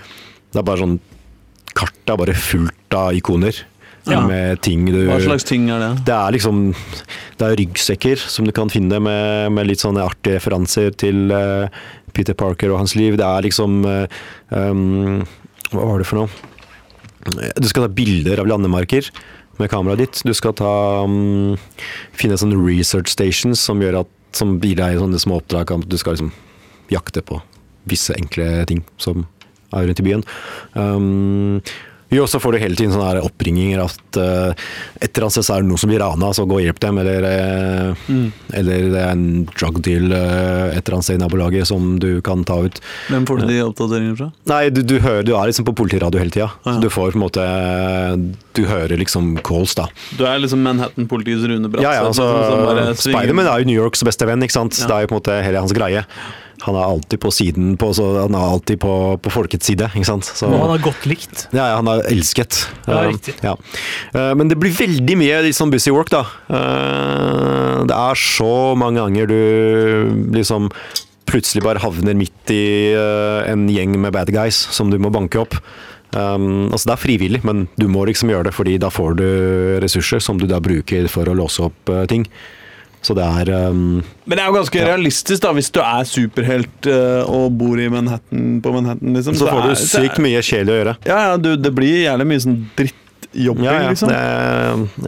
C: Det er bare sånn Kartet er bare fullt av ikoner.
B: Ja.
C: Med ting du
A: Hva slags ting er det?
C: det er liksom Det er ryggsekker som du kan finne med, med litt sånne artige referanser til uh, Peter Parker og hans liv. Det er liksom uh, um, Hva var det for noe? Du skal ta bilder av landemarker med kameraet ditt. Du skal ta um, finne sånne research stations som at som gir deg sånne små oppdrag. Du skal liksom jakte på visse enkle ting som er rundt i byen. Um, jo, så får du hele tiden sånne oppringinger at uh, et eller annet sted er det noen som blir rana, så gå og hjelp dem. Eller, mm. eller det er en drug deal eh, et eller annet sted i nabolaget som du kan ta ut.
A: Hvem får du de oppdateringene fra?
C: Nei, du, du, hører, du er liksom på politiradio hele tida.
A: Ja.
C: Du får på en måte Du hører liksom calls, da.
A: Du er liksom Manhattan-politiets Rune Bratseth.
C: Ja, ja, altså,
A: liksom,
C: Spiderman er jo New Yorks beste venn, ikke sant.
A: Ja.
C: Det er jo på en måte hele hans greie. Han er alltid på siden på, så Han er alltid på, på folkets side, ikke sant. Så,
B: han er godt likt.
C: ja, han er elsket.
B: Ja,
C: Eh,
B: riktig.
C: ja. Eh, Men det blir veldig mye sånn busy work, da. Eh, Det er så mange ganger du liksom plutselig bare havner midt i en gjeng med bad guys som du må banke opp. Um, altså Det er frivillig, men du må liksom gjøre det, fordi da får du ressurser som du da bruker for å låse opp ting. Så det er um,
A: Men det er jo ganske realistisk, da, hvis du er superhelt uh, og bor i Manhattan på Manhattan, liksom.
C: Så får
A: er-
C: du sykt mye kjedelig å gjøre.
A: Ja, ja, du, det blir gjerne mye sånn drittjobbing,
C: Ja, ja,
A: liksom.
C: Det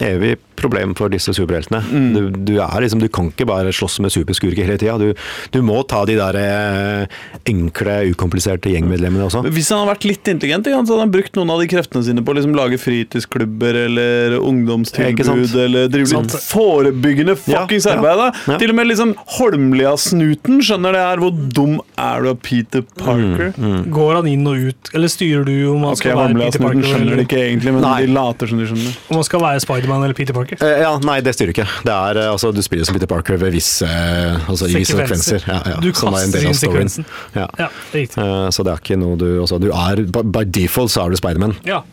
C: er evig problem for disse superheltene.
A: Mm.
C: Du, du, er liksom, du kan ikke bare slåss med superskurker hele tida. Du, du må ta de der eh, enkle, ukompliserte gjengmedlemmene også.
A: Hvis han hadde vært litt intelligent, så hadde han brukt noen av de kreftene sine på å liksom lage fritidsklubber eller ungdomstilbud eller drive litt forebyggende fuckings
C: ja,
A: arbeid.
C: ja.
A: Til og med liksom Holmlia-snuten skjønner det her. Hvor dum er du av Peter Parker?
B: Går han inn og ut, eller styrer du om han
A: okay,
B: skal være Peter
A: Holmlia-snuten
B: Parker
A: skjønner det ikke egentlig, men
C: Nei.
A: de later som de skjønner.
B: om han skal være Spiderman eller Peter Parker?
C: Eh, ja, nei, det styrer ikke. Det er, eh, altså, du spiller som Peter Parker ved visse, eh, altså, i visse
B: Sekvenser.
C: Ja, ja,
B: Du
C: er
B: kaster inn sekvensen.
C: Ja.
B: Ja, det.
C: Eh, så det er ikke noe du altså, du er, by, default så er du Spiderman.
B: Ja.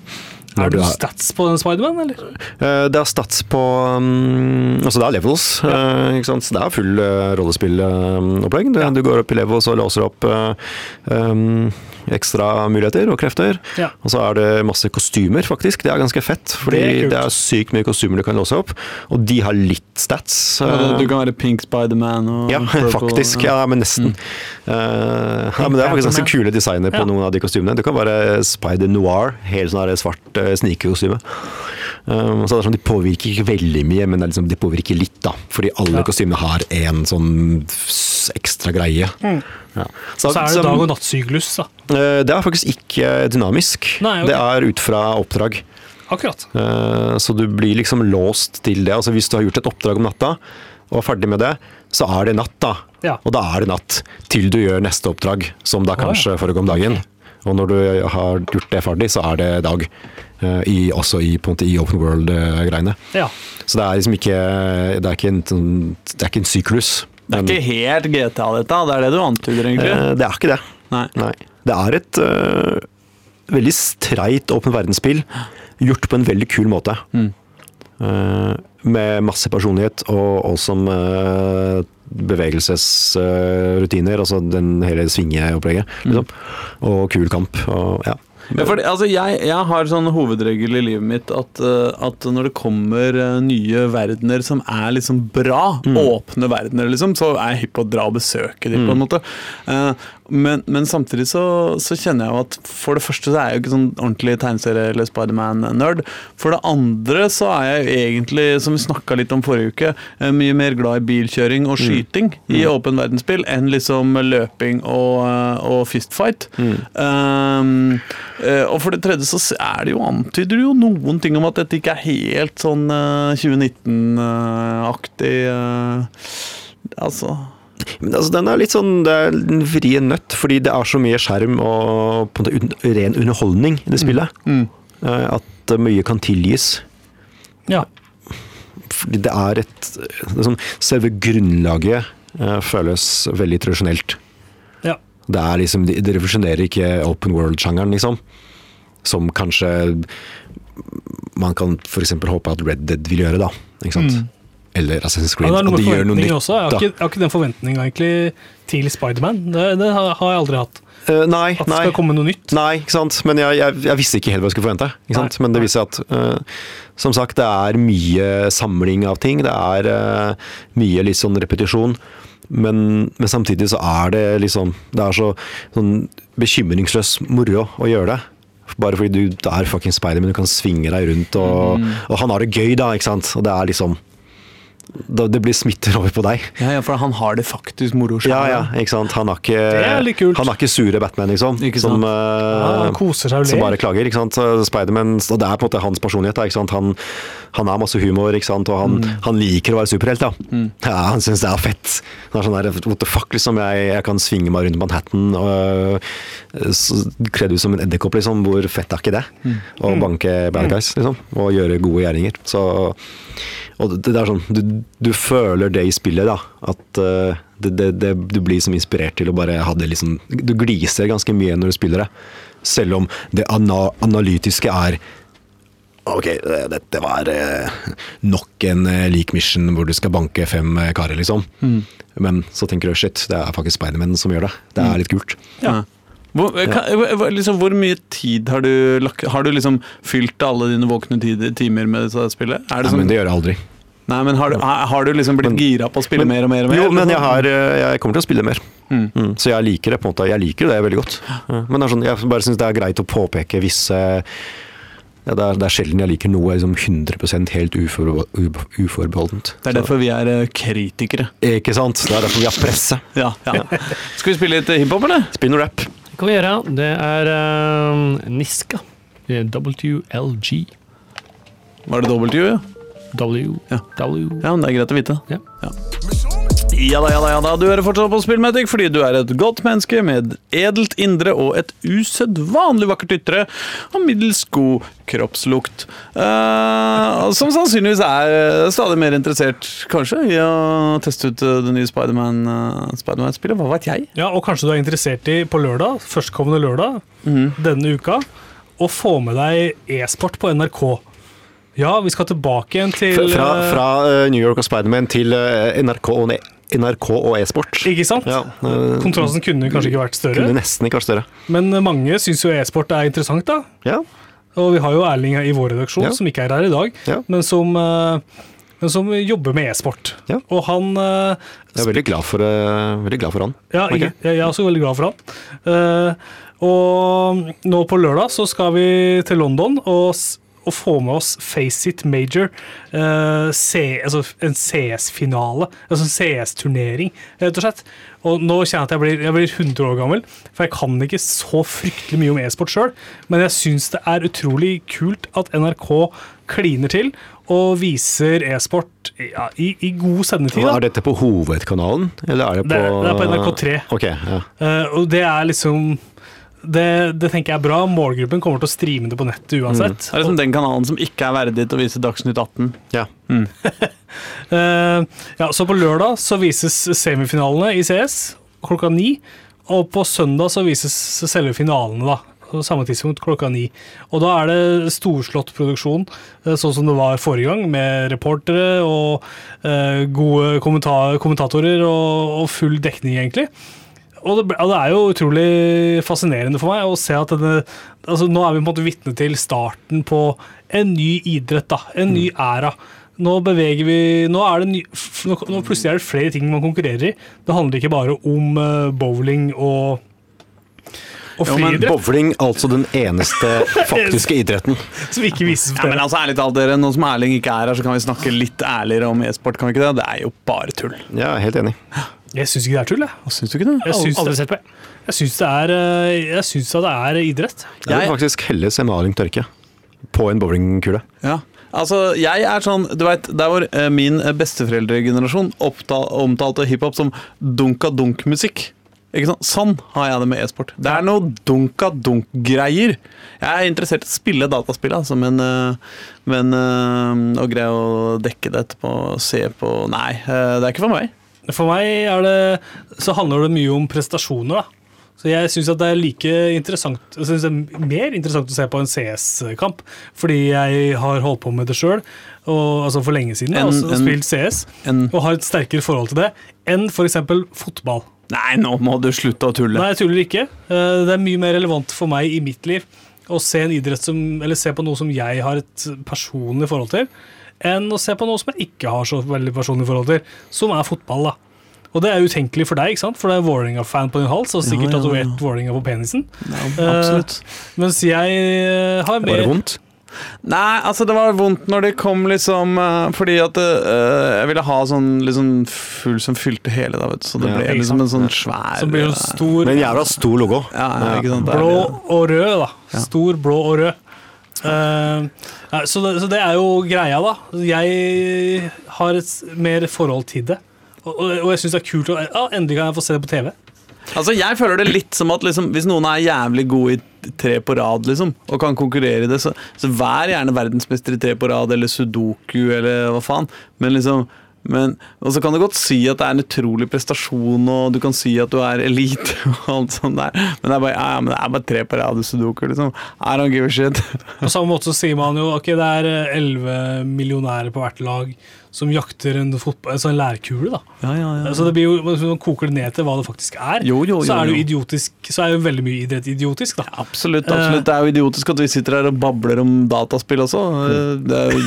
B: Er
C: du
B: du stats på den Spiderman, eller?
C: Eh, Det er stats på um, Altså det er levels, ikke sant? så det er full uh, rollespillopplegg. Du, du går opp i levels og låser opp um, ekstra muligheter og krefter.
B: Ja.
C: Og så er det masse kostymer, faktisk. Det er ganske fett, fordi
B: Det er
C: det er sykt mye kostymer du kan låse opp. Og de har litt stats.
A: Ja,
C: eh,
A: Du kan være Pink Spiderman og
C: ja, [laughs]
A: purple,
C: faktisk. Ja, men nesten. Eh, ja, men det er faktisk ganske kule designer på
B: Ja.
C: noen av de kostymene. Det kan være Spider Noir, helt sånn svart uh, snikekostyme. Um, så det er sånn, De påvirker ikke veldig mye, men det er liksom, de påvirker litt. da Fordi alle
B: Ja.
C: kostymene har en sånn ekstra greie. Ja.
B: Så er det dag- og nattsyklus, da.
C: eh, det er faktisk ikke dynamisk.
B: Nei, okay.
C: Det er ut fra oppdrag.
B: Akkurat.
C: Eh, Så du blir liksom låst til det. Altså Hvis du har gjort et oppdrag om natta og er ferdig med det, så er det natt, da.
B: Ja.
C: Og da er det natt til du gjør neste oppdrag, som da
B: ja.
C: kanskje foregår om dagen. Og når du har gjort det ferdig, så er det dag. eh, I, også i, måte, i open world-greiene.
B: Ja.
C: Så det er liksom ikke Det er ikke en, sånn- det er ikke en syklus.
A: Det er
C: men,
A: ikke helt GTA, dette. Det er det du antyder, egentlig.
C: eh, det er ikke det.
A: Nei.
C: Nei. Det er et uh, veldig streit åpen verdensspill, gjort på en veldig kul måte.
A: Mm.
C: Uh, med masse personlighet og awesome uh, bevegelsesrutiner. altså den hele svingeopplegget. Liksom. Og kul kamp. Og, ja.
A: Ja, for, altså, jeg, jeg har sånn hovedregel i livet mitt at, eh, at når det kommer eh, nye verdener som er liksom bra, åpne verdener, liksom, så er jeg hypp på å dra og besøke dem, på en måte. Eh, men, men samtidig så, så kjenner jeg jo at for det første så er jeg jo ikke sånn ordentlig tegneserie- eller Spiderman-nerd. For det andre så er jeg jo egentlig, som vi snakka litt om forrige uke, eh, mye mer glad i bilkjøring og skyting i åpen verdensspill enn liksom løping og, eh, og fistfight. Um, eh, og for det tredje så er det jo antyder jo noen ting om at dette ikke er helt sånn eh, 2019-aktig. eh, altså
C: Men altså, den er litt sånn Det er en vrien nøtt, fordi det er så mye skjerm og på en måte ren underholdning i det spillet.
A: Mm.
C: Mm. At mye kan tilgis.
B: Ja.
C: Fordi det er et sånn, Selve grunnlaget eh, føles veldig tradisjonelt.
B: ja.
C: Det er liksom, det det revolusjonerer ikke open world-sjangeren, liksom. Som kanskje man kan f.eks. håpe at Red Dead vil gjøre, da. Ikke sant?
B: Mm.
C: Eller Assassin's
B: Ja,
C: Creed.
B: det er noe
C: at
B: med
C: de gjør noe nytt.
B: også. Jeg har, ikke, jeg har ikke den forventninga egentlig til Spiderman. Det, det har jeg aldri hatt.
C: Uh, nei,
B: At det
C: nei.
B: skal komme noe nytt.
C: Nei, ikke sant. Men jeg, jeg, jeg visste ikke helt hva jeg skulle forvente. Ikke sant?
B: Nei,
C: Men det viser at uh, Som sagt, det er mye samling av ting. Det er uh, mye litt sånn repetisjon. Men, men samtidig så er det liksom Det er så sånn bekymringsløs moro å gjøre det. Bare fordi du er fucking Spiderman, du kan svinge deg rundt, og,
B: Mm.
C: og han har det gøy, da. ikke sant? Og det er liksom Det blir smitter over på deg.
A: Ja, ja, for han har det faktisk moro.
C: Ja, ja, ikke sant. Han er ikke,
B: Det er litt kult.
C: Han er ikke sure Batman, liksom.
A: Ikke
C: som,
A: sant.
C: eh,
B: Ja, han koser seg
C: som bare klager. ikke sant? Spiderman, og Det er på en måte hans personlighet. ikke sant? Han, han har masse humor, ikke sant? og han,
B: Mm.
C: han liker å være superhelt. da. Ja, Han syns det er fett. Han er sånn der, What the fuck, liksom. Jeg, jeg kan svinge meg rundt Manhattan og øh, så ut som en edderkopp, liksom. Hvor fett er ikke det?
B: Mm.
C: Å banke bad guys, liksom. Og gjøre gode gjerninger. Så og det, det er sånn, du, du føler det i spillet, da. At uh, det, det, det, du blir som inspirert til å bare ha det liksom Du gliser ganske mye når du spiller det. Selv om det ana analytiske er Ok, dette var uh, nok en uh, lik mission hvor du skal banke fem karer, liksom. Men så tenker du shit, det er faktisk Spiderman som gjør det. Det er litt kult.
A: Ja. Hvor, kan, liksom, hvor mye tid har du lagt Har du liksom fylt alle dine våkne tider, timer med dette spillet? Er det
C: Nei,
A: sånn,
C: men det gjør jeg aldri.
A: Nei, men har du, har du liksom blitt
C: Men-
A: gira på å spille mer og mer? og mer
C: Jo, men jeg, har, eh, jeg kommer til å spille mer.
A: Mm.
C: Mm, så jeg liker det på en måte. Jeg liker det veldig godt. Ja. Men det er sånn, jeg bare syns det er greit å påpeke visse ja, det, er, det er sjelden jeg liker noe liksom 100% helt uforbe- uforbeholdent.
A: Det er derfor vi er eh, kritikere.
C: Ikke sant? Det er derfor vi har presse. [laughs]
A: Ja, ja. Skal vi spille litt hiphop, eller?
C: Spinn og rap.
D: Det kan vi gjøre. Det er uh, Niska. WLG.
A: Var det W, ja?
D: W.
A: Ja.
D: W.
A: Ja, men det er greit å vite.
D: Ja.
A: Ja. Ja da, ja da, ja da. Du hører fortsatt på Spillmatic fordi du er et godt menneske med edelt indre og et usedvanlig vakkert ytre og middels god kroppslukt. Uh, som sannsynligvis er eh, stadig mer interessert, kanskje, i å teste ut eh, det nye Spiderman, uh, Spider spillet Hva vet jeg?
B: Ja, og kanskje du er interessert i på lørdag, førstkommende lørdag denne uka, å få med deg e-sport på NRK. Ja, vi skal tilbake igjen til
C: Fra,
B: eh,
C: fra eh, New York og Spiderman til eh, NRK og, Ned. NRK og e-sport.
B: Ikke sant?
C: Ja, øh,
B: Kontrasten kunne kanskje ikke vært større,
C: kunne nesten ikke vært større.
B: men mange syns jo e-sport er interessant, da.
C: Ja,
B: Og vi har jo Erling i vår redaksjon,
C: Ja.
B: som ikke er her i dag,
C: Ja.
B: men, som, eh, men som jobber med e-sport.
C: Ja.
B: Og han eh,
C: jeg er veldig glad for, eh, veldig glad for han.
B: Ja,
C: okay.
B: jeg, jeg er også veldig glad for han. Uh, og nå på lørdag så skal vi til London og, og få med oss Face It Major. uh, C, altså en CS-finale. Altså en CS-turnering, rett og slett. Og nå kjenner jeg at jeg blir, jeg blir 100 år gammel, for jeg kan ikke så fryktelig mye om e-sport sjøl. Men jeg syns det er utrolig kult at NRK kliner til og viser e-sport ja, i, i god sendetid. da.
C: Er dette på hovedkanalen, eller er det på
B: Det det er på NRK3.
C: Okay, ja.
B: uh, og det er liksom det, det tenker jeg er bra. Målgruppen kommer til å streame det på nettet uansett.
A: Det er liksom den kanalen som ikke er verdig til å vise Dagsnytt 18.
C: ja. [laughs]
B: Eh, ja, så på lørdag så vises semifinalene i CS klokka ni. Og på søndag så vises selve finalene, da. På samme tidspunkt klokka ni. Og da er det storslått produksjon, eh, sånn som det var forrige gang, med reportere og uh, gode kommenta kommentatorer og, og full dekning, egentlig. Og det, og det er jo utrolig fascinerende for meg å se at denne altså Nå er vi på en måte vitne til starten på en ny idrett, da. En ny æra. Nå beveger vi Nå er det ny, nå, nå plutselig er det flere ting man konkurrerer i. Det handler ikke bare om eh, bowling og og
A: Jo, men
C: Bowling, altså den eneste [laughs] faktiske idretten.
B: som ikke vises
A: Ja, men altså, ærlig talt, dere, Nå som Erling ikke er her, så kan vi snakke litt ærligere om e-sport. kan vi ikke Det Det er jo bare tull.
C: Ja, helt enig. [gasps]
B: Jeg syns ikke det er tull, jeg.
A: Syns du ikke det?
B: Jeg syns
D: Aldri
B: det,
D: sett på.
B: jeg syns det er eh, Jeg syns at det er idrett.
C: Jeg vil faktisk helle semaling tørke på en bowlingkule.
A: Ja. altså, jeg er sånn Du vet, der hvor eh, min besteforeldregenerasjon oppta- omtalte hiphop som dunka-dunk-musikk. Ikke sant? Sånn har jeg det med e-sport. Det er noe dunka-dunk-greier. Jeg er interessert i å spille dataspill, altså, men, eh, men eh, å greie å dekke det etterpå, se på Nei, eh, det er ikke for meg.
B: For meg er det, så handler det mye om prestasjoner. da. Så jeg syns det er like interessant jeg synes det er mer interessant å se på en CS-kamp, fordi jeg har holdt på med det sjøl altså for lenge siden.
A: En-
B: og,
A: en-
B: spilt CS
A: En,
B: og har et sterkere forhold til det enn f.eks. fotball.
A: nei, nå må du slutte å tulle.
B: Nei, jeg tuller ikke. Eh, Det er mye mer relevant for meg i mitt liv å se som, eller se på noe som jeg har et personlig forhold til, enn å se på noe som jeg ikke har så veldig personlig forhold til, som er fotball. da. Og det er utenkelig for deg, ikke sant? for du er Vålerenga-fan på din hals og sikkert
A: Ja, ja, ja.
B: tatovert Vålerenga på penisen.
A: Ja, absolutt.
B: Mens jeg har mer
C: Var det vondt?
A: Nei, altså det var vondt når det kom liksom eh, Fordi at uh, jeg ville ha sånn liksom full som fylte hele, da, vet du. Så det ble liksom en sånn svær
B: Så blir det
A: eh,
B: stor
C: Men jævla stor logo.
A: ja, ja, ikke sant?
B: Blå og rød, da.
A: Ja.
B: Stor blå og rød. Nei, så, det, så det er jo greia, da. Jeg har et mer forhold til det. Og, og, og jeg syns det er kult å ja, Endelig kan jeg få se det på TV.
A: Altså, jeg føler det litt som at liksom, hvis noen er jævlig god i tre på rad, liksom, og kan konkurrere i det, så, så vær gjerne verdensmester i tre på rad, eller sudoku, eller hva faen. Men liksom men, og så kan du godt si at det er en utrolig prestasjon, og du kan si at du er elite, [laughs] og alt sånt der. Men det er bare, ja, ja, men det er bare tre på rad sudoku, liksom. I don't give a shit.
B: På samme måte så sier man jo ok, det er eh, elleve millionærer på hvert lag som jakter en, fotball, altså en lærkule. da.
A: Ja, ja, ja.
B: Så det blir jo, Hvis man koker det ned til hva det faktisk er,
A: Jo, jo,
B: så er det jo idiotisk, så er jo veldig mye idrett idiotisk. da.
A: Absolutt. absolutt. Det er jo idiotisk at vi sitter her og babler om dataspill også. Det er,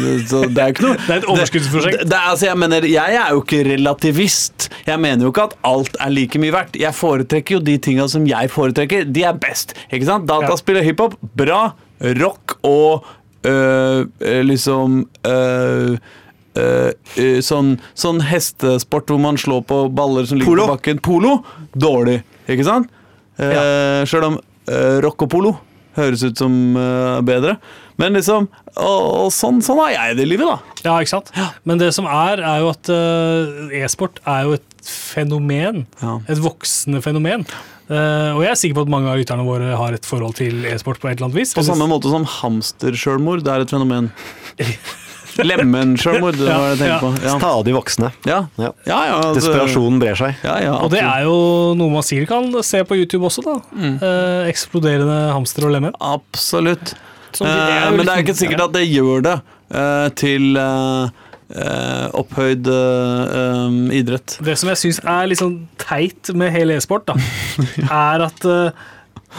A: det er jo ikke noe [laughs]
B: Det er et overskuddsprosjekt.
A: Det, det, altså, jeg, mener, jeg er jo ikke relativist. Jeg mener jo ikke at alt er like mye verdt. Jeg foretrekker jo de tinga som jeg foretrekker. De er best. Ikke sant? Dataspill og hiphop, bra. Rock og øh, øh, liksom øh, øh, øh, sånn, sånn hestesport hvor man slår på baller som ligger
C: Polo.
A: på bakken. Polo, dårlig. Ikke sant? Uh, Sjøl om uh, rock og polo høres ut som eh, bedre. Men liksom Og, og sånn, sånn har jeg det i livet, da.
B: Ja, ikke sant? Men det som er, er jo at eh, e-sport er jo et fenomen.
A: Ja.
B: Et voksende fenomen. Uh, og jeg er sikker på at mange av lytterne våre har et forhold til e-sport på et eller annet vis.
A: På samme måte som hamstersjølmord. Det er et fenomen. [laughs] [laughs] Lemmensjølmord, det var det jeg
B: Ja,
A: tenkte på. Ja,
C: Stadig voksne.
A: ja.
C: Ja.
A: ja, ja altså,
C: Desperasjonen brer seg.
A: Ja, ja,
B: Og det er jo noe man sikkert kan se på YouTube også, da.
A: Mm.
B: Eh, eksploderende hamster og lemen.
A: Absolutt.
D: Som-
A: Eh, men det er
D: liksom-
A: ikke sikkert at det gjør det eh, til eh, eh, opphøyd eh, idrett.
B: Det som jeg syns er litt sånn teit med hele e-sport, da, [laughs] er at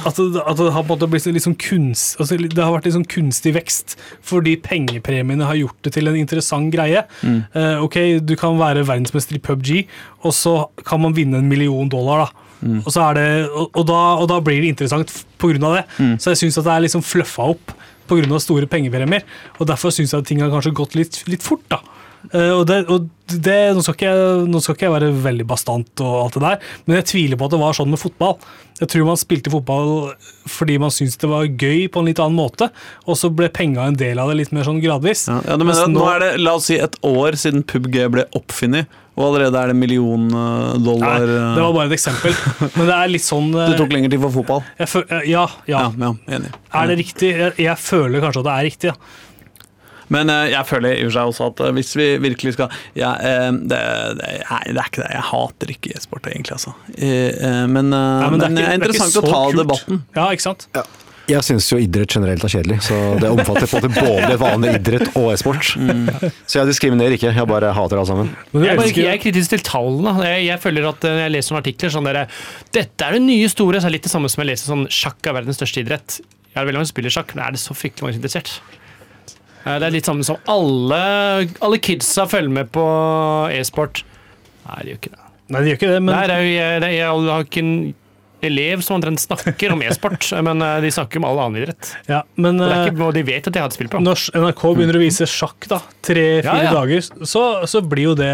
B: at det, at det har på en måte blitt litt sånn kunst, altså det har vært litt sånn kunstig vekst fordi pengepremiene har gjort det til en interessant greie.
A: Mm.
B: Uh, ok, Du kan være verdensmester i PubG, og så kan man vinne en million dollar. da.
A: Mm.
B: Og, så er det, og, og, da, og da blir det interessant pga. det.
A: Mm.
B: Så jeg syns det er liksom fluffa opp pga. store pengepremier. Og derfor syns jeg at ting har kanskje gått litt, litt fort. da. Eh, og det, og det, nå, skal ikke jeg, nå skal ikke jeg være veldig bastant, og alt det der, men jeg tviler på at det var sånn med fotball. Jeg tror man spilte fotball fordi man syntes det var gøy på en litt annen måte, og så ble penga en del av det litt mer sånn gradvis.
A: Ja, ja, at nå
B: nå-
A: er det la oss si et år siden PubG ble oppfunnet, og allerede er det million dollar
B: Nei,
A: eh,
B: det var bare et eksempel. Men det er litt sånn eh, [laughs]
A: Det tok lengre tid for fotball.
B: jeg eh, ja, ja.
A: Ja, ja, enig.
B: Er det riktig? Jeg, jeg føler kanskje at det er riktig. Ja.
A: Men eh, jeg føler i og for seg også at eh, hvis vi virkelig skal ja, eh, det, det, nei, det er ikke det. Jeg hater ikke e-sport, egentlig. Altså. Men,
B: Nei,
A: men,
B: det er ikke-
A: det er
B: det er
A: interessant å ta
B: kult.
A: debatten.
B: Ja, ikke sant?
C: Jeg syns jo idrett generelt er kjedelig, så det omfatter på en både vanlig idrett og e-sport. Så jeg diskriminerer ikke, jeg bare hater alt sammen.
D: Jeg bare, jeg er kritisk til tallene. Jeg, jeg føler at når jeg leser noen artikler sånn der, Dette er det nye store, så er det litt det samme som jeg leser sånn sjakk er verdens største idrett. Jeg er veldig mange som spiller sjakk, men er det så fryktelig mange som er interessert? Eh, Det er litt samme som alle, alle kidsa følger med på e-sport. Nei, de gjør ikke det.
B: Nei, de gjør ikke det, men
D: Nei, det er jo, jeg, det er, jeg har ikke en elev som omtrent snakker om e-sport, [laughs] men eh, de snakker om all annen idrett.
B: Ja, men
D: Og, det er
B: eh,
D: ikke, og de vet at de har et på.
B: når NRK begynner å vise sjakk da, tre-fire
D: Ja, ja.
B: dager, så, så blir jo det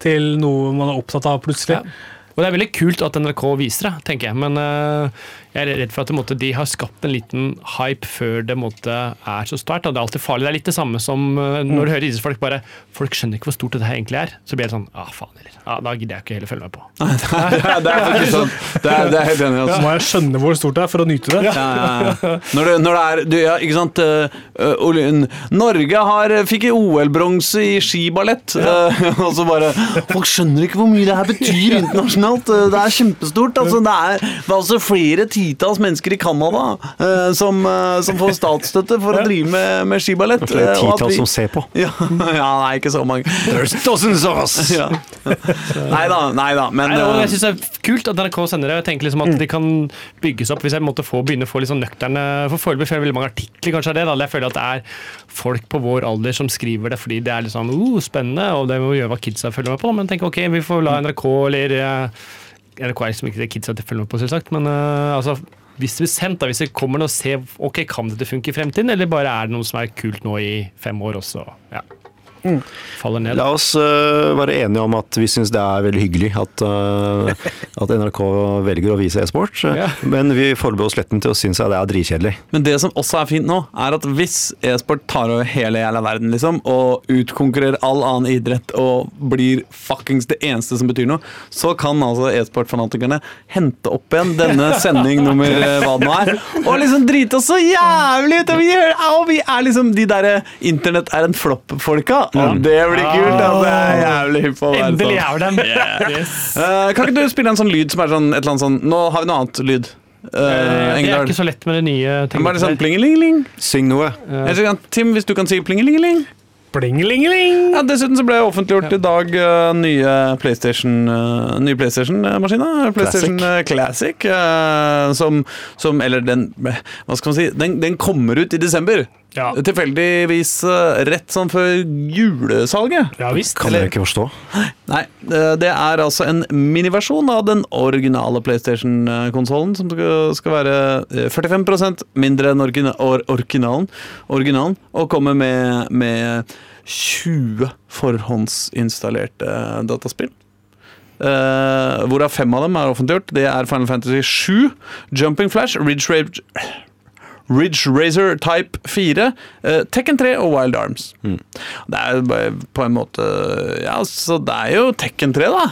B: til noe man er opptatt av plutselig.
D: Ja. Og det er veldig kult at NRK viser det, tenker jeg. Men eh, jeg er redd for at det, måtte, de har skapt en liten hype før det måtte, er så sterkt. Det er alltid farlig. Det er litt det samme som eh, når du hører idrettsfolk bare Folk skjønner ikke hvor stort dette her egentlig er. Så blir det sånn ah, faen heller. Ah, da gidder jeg ikke heller følge med på.
A: det er faktisk [laughs] sånn. Det er, det er helt enig. Altså. Ja.
B: må jeg skjønne hvor stort det er for å nyte det.
A: Ja, ja, ja. Når, det, når det er du, ja, Ikke sant uh, uh, Norge har, fikk OL-bronse i skiballett. uh, [laughs] og så bare Folk skjønner ikke hvor mye det her betyr [laughs] internasjonalt. Uh, det er kjempestort. Altså, det, er, det er altså flere titalls mennesker i Canada eh, som, uh, som får statsstøtte for å drive med, med skiballett.
C: Det
A: er og
C: titalls
A: vi-
C: som ser på. [laughs]
A: ja, ja, nei, ikke så mange.
C: There's dozens of us!
A: Ja. Nei da, nei da. Men
D: Nei, og
A: uh,
D: jeg synes det er kult at NRK sender det. Jeg tenker liksom at de kan bygges opp hvis jeg måtte få begynne å få litt sånn nøkterne For foreløpig får jeg veldig mange artikler, kanskje er det. Da. Jeg føler at det er folk på vår alder som skriver det fordi det er sånn uh, spennende, og det må gjøre hva kidsa følger med på. Men tenk ok, vi får la NRK eller eh, NRK er liksom ikke det kidsa følger med på, selvsagt, men uh, altså hvis blir sendt, da, hvis det kommer noe ser se ok, kan dette funke i fremtiden, eller bare er det noe som er kult nå i fem år, og så ja, faller ned.
C: La oss uh, være enige om at vi syns det er veldig hyggelig at, uh, at NRK velger å vise e-sport. [laughs]
D: Ja.
C: Men vi forbereder oss letten til å synes at det er dritkjedelig.
A: Men det som også er fint nå, er at hvis e-sport tar over hele jævla verden, liksom, og utkonkurrerer all annen idrett og blir fuckings det eneste som betyr noe, så kan altså e-sportfanatikerne hente opp igjen denne [laughs] sending nummer eh, hva det nå er, og liksom drite oss så jævlig ut! Og vi er liksom de derre internett er en flopp-folka. Og det blir kult! Ja, det er jævlig hypp på å være
D: Endelig
A: sånn.
D: er dem! Yes.
A: Uh, kan ikke du spille en sånn lyd som er sånn et eller annet sånn Nå har vi noe annet lyd. Uh,
D: det er ikke så lett med det nye.
A: Bare sånn plingelingeling.
C: Syng noe.
A: Jeg Tim, hvis du kan si plingelingeling.
B: Blingelingeling!
A: Ja, dessuten så ble jeg offentliggjort i dag uh, nye PlayStation uh, Nye PlayStation-maskiner. PlayStation Classic. Classic. uh, som, som Eller den Hva skal man si? Den, den kommer ut i desember.
B: Ja.
A: Tilfeldigvis uh, rett sånn før julesalget.
B: Ja visst.
C: Kan dere ikke forstå?
A: Nei, det er altså en miniversjon av den originale PlayStation-konsollen, som skal, være uh, 45% mindre enn origina or originalen, originalen, og kommer med, med 20 forhåndsinstallerte dataspill. Uh, hvorav fem av dem er offentliggjort. Det er Final Fantasy 7, Jumping Flash, Ridge, Rage, Ridge Razor Type 4, eh, Tekken 3 og Wild Arms. Det er bare på en måte Ja, så det er jo Tekken 3, da.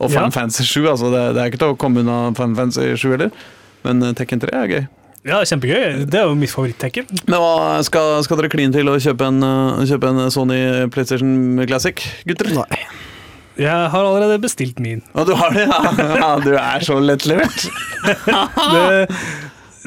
A: Og Final
B: Ja.
A: Fantasy 7. Altså det, det er ikke til å komme unna Final Fantasy 7 heller. Men eh, Tekken 3 er gøy.
B: Ja, kjempegøy. Det er jo mitt favoritt-Tekken.
A: Men hva, skal, skal dere kline til å kjøpe en, eh, kjøpe en Sony PlayStation Classic, gutter?
C: Nei.
B: Jeg har allerede bestilt min.
A: Og du har det? Ja, ja du er så lettlevert. [laughs]
B: Det,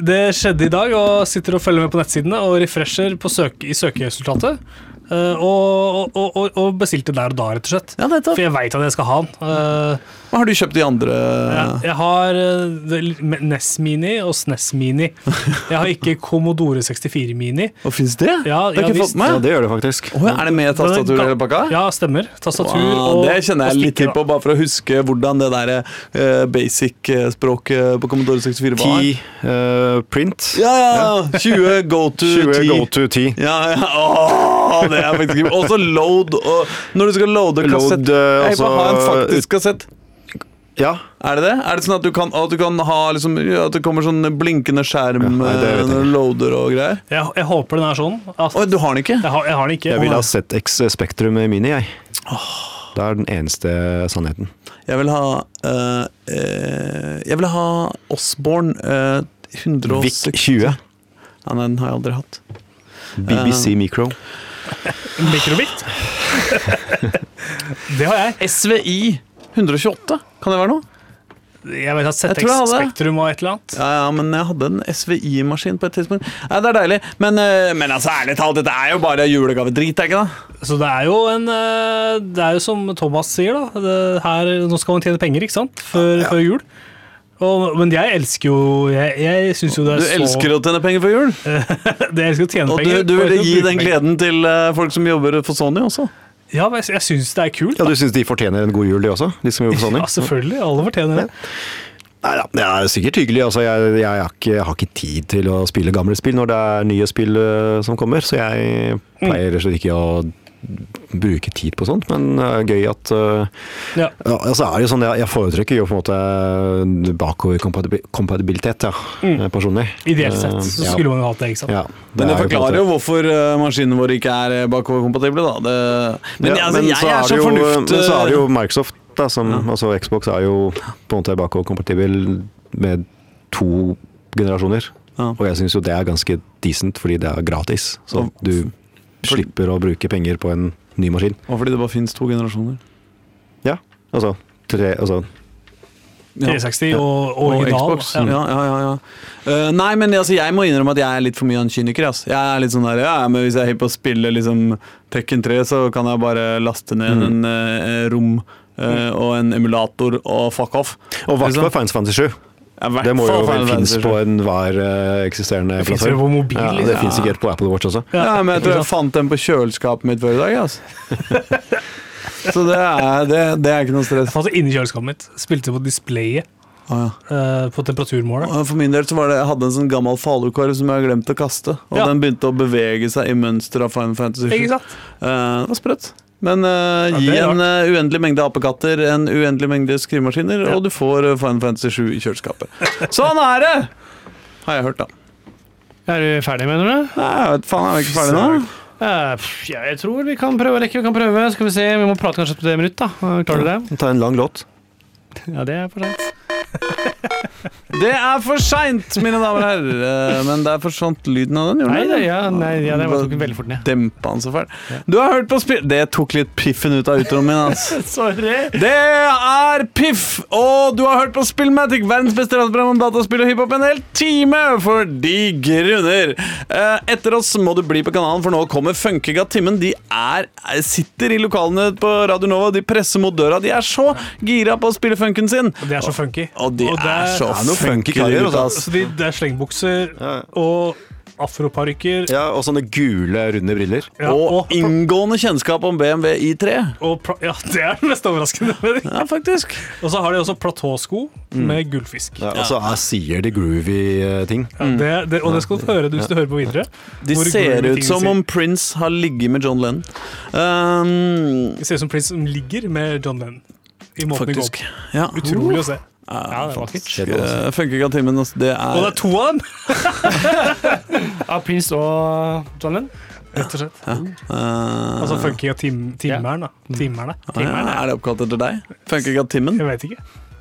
B: det skjedde i dag, og sitter og følger med på nettsidene og refresher på søk, i søkeresultatet. Uh, og, og, og, og bestilte der og da, rett og slett.
A: Ja.
B: For jeg veit at jeg skal ha den. Eh,
A: Hva har du kjøpt de andre
B: jeg, jeg har eh, NES Mini og SNES Mini. Jeg har ikke [laughs] Commodore 64 Mini.
A: Og fins det?
B: Ja,
A: det har
B: ja,
A: ikke fått med
C: Ja, det gjør det faktisk.
A: Oh, ja, er det med tastatur i hele pakka?
B: Ja, stemmer. Tastatur
A: Wow,
B: og
A: det kjenner jeg litt til på, bare for å huske hvordan det der uh, basic-språket på Commodore 64 var.
C: 10 uh, print.
A: Ja, ja! 20 [laughs] go to
C: 20
A: 10.
C: go to 10.
A: Ja, ja. Åh, det er faktisk Også load. Og når du skal loade
C: Load,
A: kassett
C: eh,
A: Jeg vil ha en faktisk kassett.
C: Ja.
A: Er det det? Er det sånn at du kan, at du kan ha liksom, At det kommer sånn blinkende skjerm
C: Ja, nei, det vet
A: eh,
C: jeg
A: når du loader og greier?
B: Jeg, jeg håper den er sånn. Altså,
A: Oi, du har den ikke?
B: jeg, har, jeg har den ikke.
C: Jeg vil ha ZX Spektrum Mini, jeg. Det er den eneste sannheten.
A: Jeg vil ha eh, eh, Jeg vil ha Osborne uh, 160
C: VIC 20.
A: Ja, nei, den har jeg aldri hatt.
C: BBC Micro.
B: Mikrobit. [laughs] det har jeg.
A: SVI 128, kan det være noe?
B: Jeg vet at ZX. Spektrum og et eller annet.
A: Ja, ja, men jeg hadde en SVI-maskin på et tidspunkt. Ja, Det er deilig, men, eh, men altså, ærlig talt, dette er jo bare julegavedrit, er ikke det?
B: Så det er jo en eh, Det er jo som Thomas sier, da. Det her, nå skal man tjene penger, ikke sant? Før, før jul. Og, men jeg elsker jo Jeg, jeg syns jo det
A: Du
B: er så
A: elsker å tjene penger før jul, [laughs]
B: det Jeg elsker å tjene
A: og penger.
B: penger.
A: du
B: og
A: ville gi den gleden til eh, folk som jobber for Sony også.
B: Ja, men jeg, jeg syns det er kult.
C: Ja, Du syns de fortjener en god jul, de også? De som jobber for [laughs] Sony?
B: Ja, selvfølgelig. Alle fortjener det.
C: Nei da, det er sikkert hyggelig. Altså, jeg, jeg, har ikke, jeg har ikke tid til å spille gamle spill når det er nye spill eh, som kommer, så jeg pleier rett og slett ikke å bruke tid på sånt, men det er gøy at øh,
B: Ja.
C: ja, altså er det jo sånn, jeg, jeg foretrekker jo på en måte bakoverkompatibilitet, ja,
B: Mm.
C: eh, personlig.
B: Ideelt sett
C: Eh,
B: så
C: ja.
B: skulle man jo hatt det, ikke sant?
C: Ja,
A: Men det
C: er jo på en
A: forklarer jo hvorfor eh, maskinene våre ikke er eh, bakoverkompatible, da. Det, men
C: Ja,
A: altså, jeg
C: så
A: er
C: det
A: så
C: jo-
A: fornuft...
C: Men så er det jo
A: eh,
C: Microsoft, da, som, altså Xbox er jo på en måte bakoverkompatibel med to generasjoner.
A: Ja.
C: Og jeg syns jo det er ganske decent, fordi det er gratis. Så du slipper å bruke penger på en ny maskin.
A: Og fordi det bare finnes to generasjoner.
C: Ja, altså, tre, altså
B: 360 og, og
A: Og. Xbox.
B: Ja.
A: Ja, ja, ja, ja. Eh, nei, men altså, jeg må innrømme at jeg er litt for mye av en kyniker. ass. Jeg er litt sånn der, ja, men Hvis jeg er hypp på å spille liksom, Tekken 3, så kan jeg bare laste ned
C: Mm.
A: en uh, rom eh, og en emulator og fuck off.
C: Og i hvert
A: Fines
C: fall Final Fantasy 7.
A: Ja,
C: Det må jo vel finnes på enhver eksisterende plattform.
B: Det finnes jo på mobil.
C: Ja, det
B: ja.
C: fins sikkert på Apple Watch også.
A: Ja, men jeg tror jeg fant den på kjøleskapet mitt før i dag. Altså. [laughs] Så det er, det, det er ikke noe stress.
B: Jeg fant det inni kjøleskapet mitt. Spilte på displayet
A: Ah, ja.
B: eh, på temperaturmålet.
A: For min del så var det, jeg hadde en sånn gammel falukorv som jeg har glemt å kaste. Og
B: Ja.
A: den begynte å bevege seg i mønster av Final Fantasy 7.
B: Ikke sant?
A: Eh, det var sprøtt. Men
B: uh,
A: gi en uh, uendelig mengde apekatter, en uendelig mengde skrivemaskiner,
B: Ja.
A: og du får uh, Final Fantasy 7 i kjøleskapet. [laughs] Sånn er det! Har jeg hørt, da.
D: Er du ferdig, mener du?
A: Nei, jeg vet faen, er vi ikke ferdig nå?
D: Ja, jeg tror vi kan prøve, Rekke. Vi kan prøve. Skal vi se, vi må prate kanskje på det minutt, da. Klarer du det?
C: Ta en lang låt.
D: Ja, det er for sent. [laughs]
A: Det er for seint, mine damer og herrer. Eh, Men der forsvant lyden av den.
D: Nei, det, ja, nei, ja, det var tok veldig fort ned.
A: Dempa han så fælt. Du har hørt på spill... Det tok litt piffen ut av utroen min. Altså. [laughs]
D: Sorry.
A: Det er Piff, og du har hørt på Spillmatic, verdens beste radioprogram om dataspill og hiphop en hel time, for de grunner. Eh, Etter oss må du bli på kanalen, for nå kommer Funkiga Timmen. De er, sitter i lokalene på Radio Nova, de presser mot døra. De er så gira på å spille funken sin.
B: Og de er så funky.
A: Og de
B: det
A: er så
C: er funky karer, altså.
B: de, det er slengbukser
C: Ja.
B: og afroparykker.
C: Ja, og sånne gule, runde briller.
B: Ja,
A: Og
B: og,
A: inngående kjennskap om BMW I3.
B: og, ja, det er det mest overraskende. [laughs] med de.
A: Ja, faktisk.
B: Og så har de også platåsko med gullfisk.
C: Ja, og så er- sier de groovy eh, ting.
B: Ja, det, det, og det skal du få høre hvis du hører på videre.
A: De ser ut som om Prince har ligget med John Lennon. Um,
B: Det ser ut som Prince som ligger med John Lennon. I måten det går
A: faktisk. Ja.
B: Utrolig å se.
A: Ja,
D: det er vakkert.
C: Kjedelig å se.
A: Uh, Funkiga Timmen, altså,
B: Og det
A: er
B: to av dem! [laughs]
D: Av Prince og John Lennon?
B: Rett og slett.
A: uh,
B: Altså funky av tim, timmeren, da. Timmerne.
A: ja, Er det oppkalt etter deg? Funkiga Timmen?
B: Jeg vet ikke.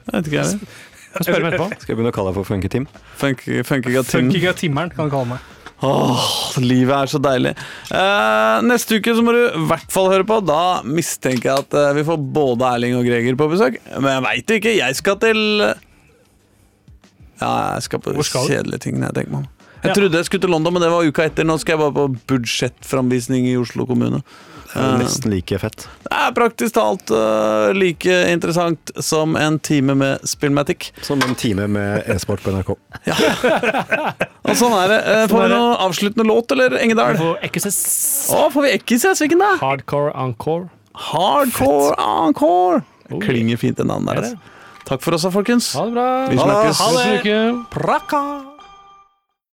A: Jeg vet ikke jeg.
D: Spør meg etterpå.
C: Skal jeg begynne å kalle deg for Funky Tim?
A: Funky- Funkiga Timmen.
B: Funky av timmeren, kan du kalle meg.
A: Åh, livet er så deilig. Eh, neste uke så må du i hvert fall høre på. Da mistenker jeg at eh, vi får både Erling og Greger på besøk. Men jeg veit ikke. Jeg skal til Ja, jeg skal på
B: Hvor skal du?
A: kjedelige ting. Jeg tenker meg om. Jeg
B: Ja.
A: trodde jeg skulle til London, men det var uka etter. Nå skal jeg bare på budsjettframvisning i Oslo kommune.
C: Det er jo nesten like fett.
A: Det er praktisk talt uh, like interessant som en time med Spillmatic.
C: Som en time med e-sport på NRK. [laughs] ja.
A: Og sånn er det. Uh, får vi noe avsluttende låt, eller, Engedal?
D: Får Ekkeses
A: Å, får vi Ekkises? hvilken da?
D: Hardcore Encore.
A: Hardcore Encore.
D: Oh,
A: Klinger fint, det navnet
D: Er
A: der. Altså. Takk for oss, da, folkens.
D: Ha det bra.
A: Vi snakkes.
D: Ha det.
A: Prakka.